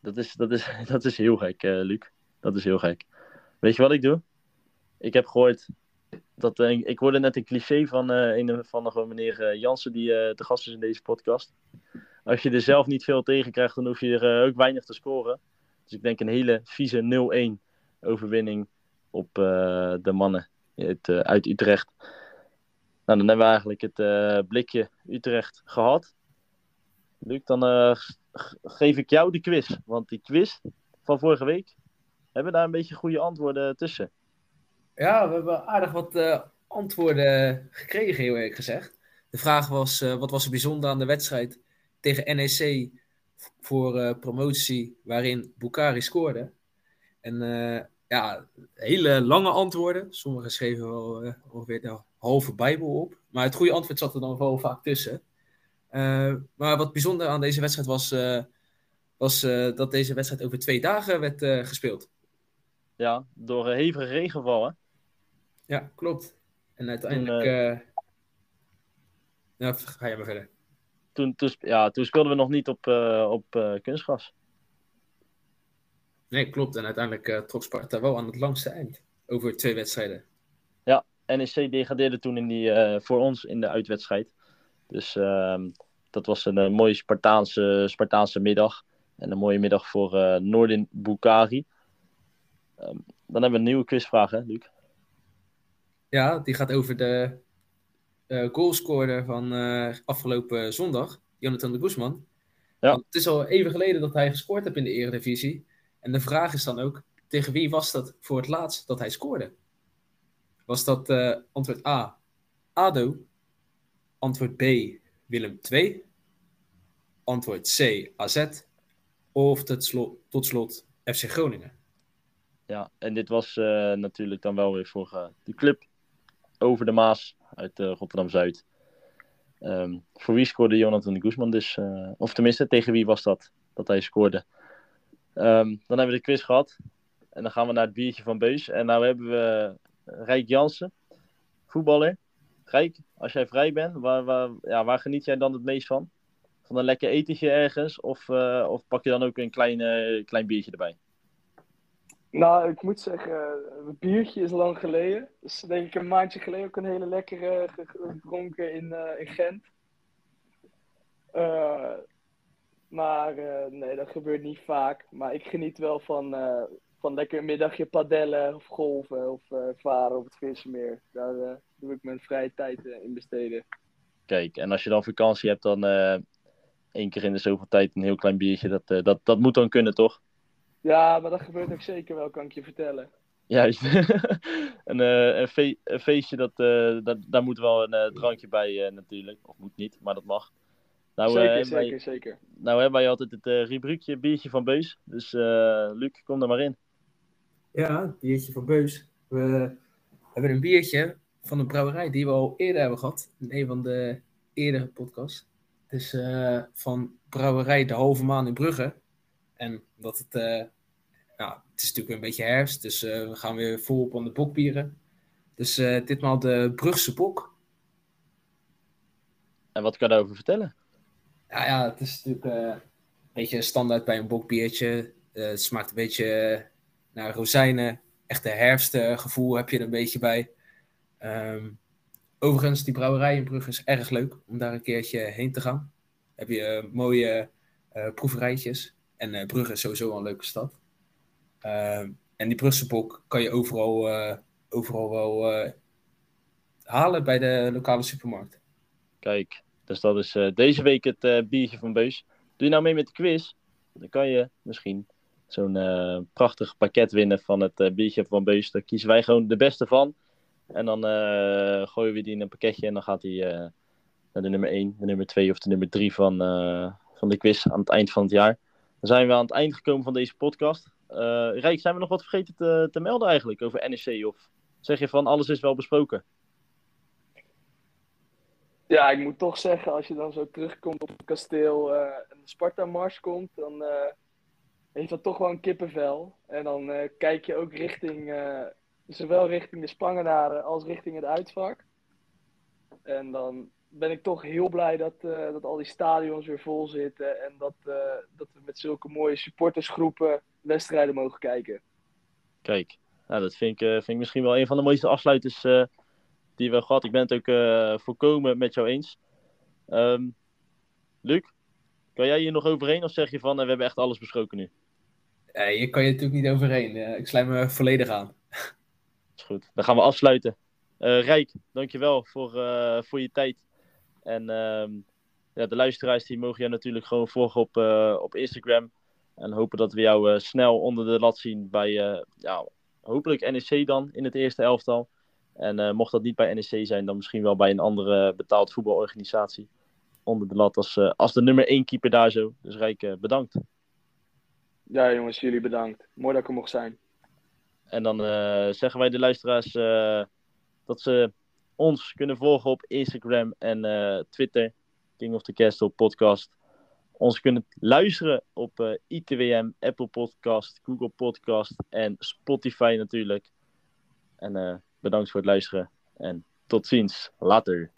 Dat is, dat is, dat is heel gek, eh, Luc. Dat is heel gek. Weet je wat ik doe? Ik heb gehoord dat eh, ik hoorde net een cliché van een van de meneer Jansen die te gast is in deze podcast. Als je er zelf niet veel tegen krijgt, dan hoef je er ook weinig te scoren. Dus ik denk een hele vieze 0-1 overwinning op de mannen uit, eh, uit Utrecht. Nou, dan hebben we eigenlijk het eh, blikje Utrecht gehad. Luc, dan eh, geef ik jou de quiz. Want die quiz van vorige week, hebben we daar een beetje goede antwoorden tussen. Ja, we hebben aardig wat antwoorden gekregen, heel eerlijk gezegd. De vraag was, wat was er bijzonder aan de wedstrijd tegen NEC voor promotie waarin Bukari scoorde? En ja, hele lange antwoorden. Sommigen schreven wel eh, ongeveer de halve bijbel op. Maar het goede antwoord zat er dan wel vaak tussen. Eh, maar wat bijzonder aan deze wedstrijd was, eh, was dat deze wedstrijd over twee dagen werd gespeeld. Ja, door hevige regenval, hè? Ja, klopt. En uiteindelijk. Ja, ga je maar verder. Toen, toen, ja, toen speelden we nog niet op, op kunstgras. Nee, klopt. En uiteindelijk eh, trok Sparta wel aan het langste eind. Over twee wedstrijden. NEC degradeerde toen in die, eh, voor ons in de uitwedstrijd. Dus ehm, dat was een, eh, mooie Spartaanse, Spartaanse middag. En een mooie middag voor eh Noordin Bukari. Ehm, dan hebben we een nieuwe quizvraag, hè, Luc? Ja, die gaat over de goalscorer van afgelopen zondag. Jonathan de Guzman. Ja. Want het is al even geleden dat hij gescoord heeft in de Eredivisie. En de vraag is dan ook, tegen wie was dat voor het laatst dat hij scoorde? Was dat eh, antwoord A, ADO? Antwoord B, Willem II? Antwoord C, AZ? Of tot slot, tot slot FC Groningen? Ja, en dit was eh, natuurlijk dan wel weer voor eh, de club over de Maas uit Rotterdam-Zuid. Ehm, voor wie scoorde Jonathan Guzman dus? of tenminste, tegen wie was dat dat hij scoorde? Ehm, dan hebben we de quiz gehad. En dan gaan we naar het biertje van Beus. En nou hebben we Rijk Jansen, voetballer. Rijk, als jij vrij bent, waar, waar, ja, waar geniet jij dan het meest van? Van een lekker etentje ergens? Of, eh, of pak je dan ook een klein, eh, klein biertje erbij? Nou, ik moet zeggen, eh, het biertje is lang geleden. Dus denk ik een maandje geleden ook een hele lekkere ge- gedronken in, eh, in Gent. Maar eh, nee, dat gebeurt niet vaak. Maar ik geniet wel van, eh, van lekker een middagje padellen of golven of eh, varen op het Vissemeer. Daar doe ik mijn vrije tijd in besteden. Kijk, en als je dan vakantie hebt, dan één keer in de zoveel tijd een heel klein biertje. Dat, dat, dat moet dan kunnen, toch? Ja, maar dat gebeurt ook zeker wel, kan ik je vertellen. Juist. een, een, fe- een feestje, dat, dat, daar moet wel een drankje bij natuurlijk. Of moet niet, maar dat mag. Nou, eh, zeker, hebben wij- zeker, zeker. nou hebben wij altijd het eh rubriekje biertje van Beus. Dus eh, Luc, kom er maar in. Ja, biertje van Beus. We hebben een biertje van een brouwerij die we al eerder hebben gehad. In een van de eerdere podcasts. Het is eh, van brouwerij De Halve Maan in Brugge. En dat het, eh, ja, het is natuurlijk een beetje herfst. Dus eh, we gaan weer volop aan de bokbieren. Dus eh, ditmaal de Brugse bok. En wat kan je daarover vertellen? Ja, ja, het is natuurlijk eh, een beetje standaard bij een bokbiertje. Eh, het smaakt een beetje naar rozijnen. Echte herfstgevoel heb je er een beetje bij. Ehm, overigens, die brouwerij in Brugge is erg leuk om daar een keertje heen te gaan. Heb je eh, mooie proeverijtjes. En Brugge is sowieso een leuke stad. Ehm, en die Brugse bok kan je overal, overal wel halen bij de lokale supermarkt. Kijk, dus dat is eh, deze week het eh, biertje van Beus. Doe je nou mee met de quiz? Dan kan je misschien zo'n eh, prachtig pakket winnen van het biertje van Beus. Daar kiezen wij gewoon de beste van. En dan gooien we die in een pakketje en dan gaat die naar de nummer 1, de nummer 2 of de nummer 3 van, van de quiz aan het eind van het jaar. Dan zijn we aan het eind gekomen van deze podcast. Rijk, zijn we nog wat vergeten te, te melden eigenlijk over NEC? Of zeg je van alles is wel besproken? Ja, ik moet toch zeggen, als je dan zo terugkomt op het kasteel eh, en de Sparta-mars komt, dan eh, heeft dat toch wel een kippenvel. En dan eh, kijk je ook richting, zowel richting de Spangenaren als richting het uitvak. En dan ben ik toch heel blij dat, dat al die stadions weer vol zitten en dat, dat we met zulke mooie supportersgroepen wedstrijden mogen kijken. Kijk, nou, dat vind ik, vind ik misschien wel een van de mooiste afsluiters die we gehad. Ik ben het ook eh, volkomen met jou eens. Ehm, Luc, kan jij hier nog overheen of zeg je van eh, we hebben echt alles besproken nu? Eh, hier kan je natuurlijk niet overheen. Eh, ik sluit me volledig aan. Is goed. Dan gaan we afsluiten. Rijk, dankjewel voor, voor je tijd. En ehm, ja, de luisteraars die mogen jou natuurlijk gewoon volgen op, op Instagram. En hopen dat we jou snel onder de lat zien bij ja, hopelijk NEC dan in het eerste elftal. En eh, mocht dat niet bij NEC zijn, dan misschien wel bij een andere betaald voetbalorganisatie. Onder de lat als, eh, als de nummer één keeper daar zo. Dus Rijk, eh, bedankt. Ja, jongens, jullie bedankt. Mooi dat ik er mocht zijn. En dan zeggen wij de luisteraars dat ze ons kunnen volgen op Instagram en Twitter. King of the Castle podcast. Ons kunnen luisteren op ITWM, Apple Podcast, Google Podcast en Spotify natuurlijk. En bedankt voor het luisteren en tot ziens. Later.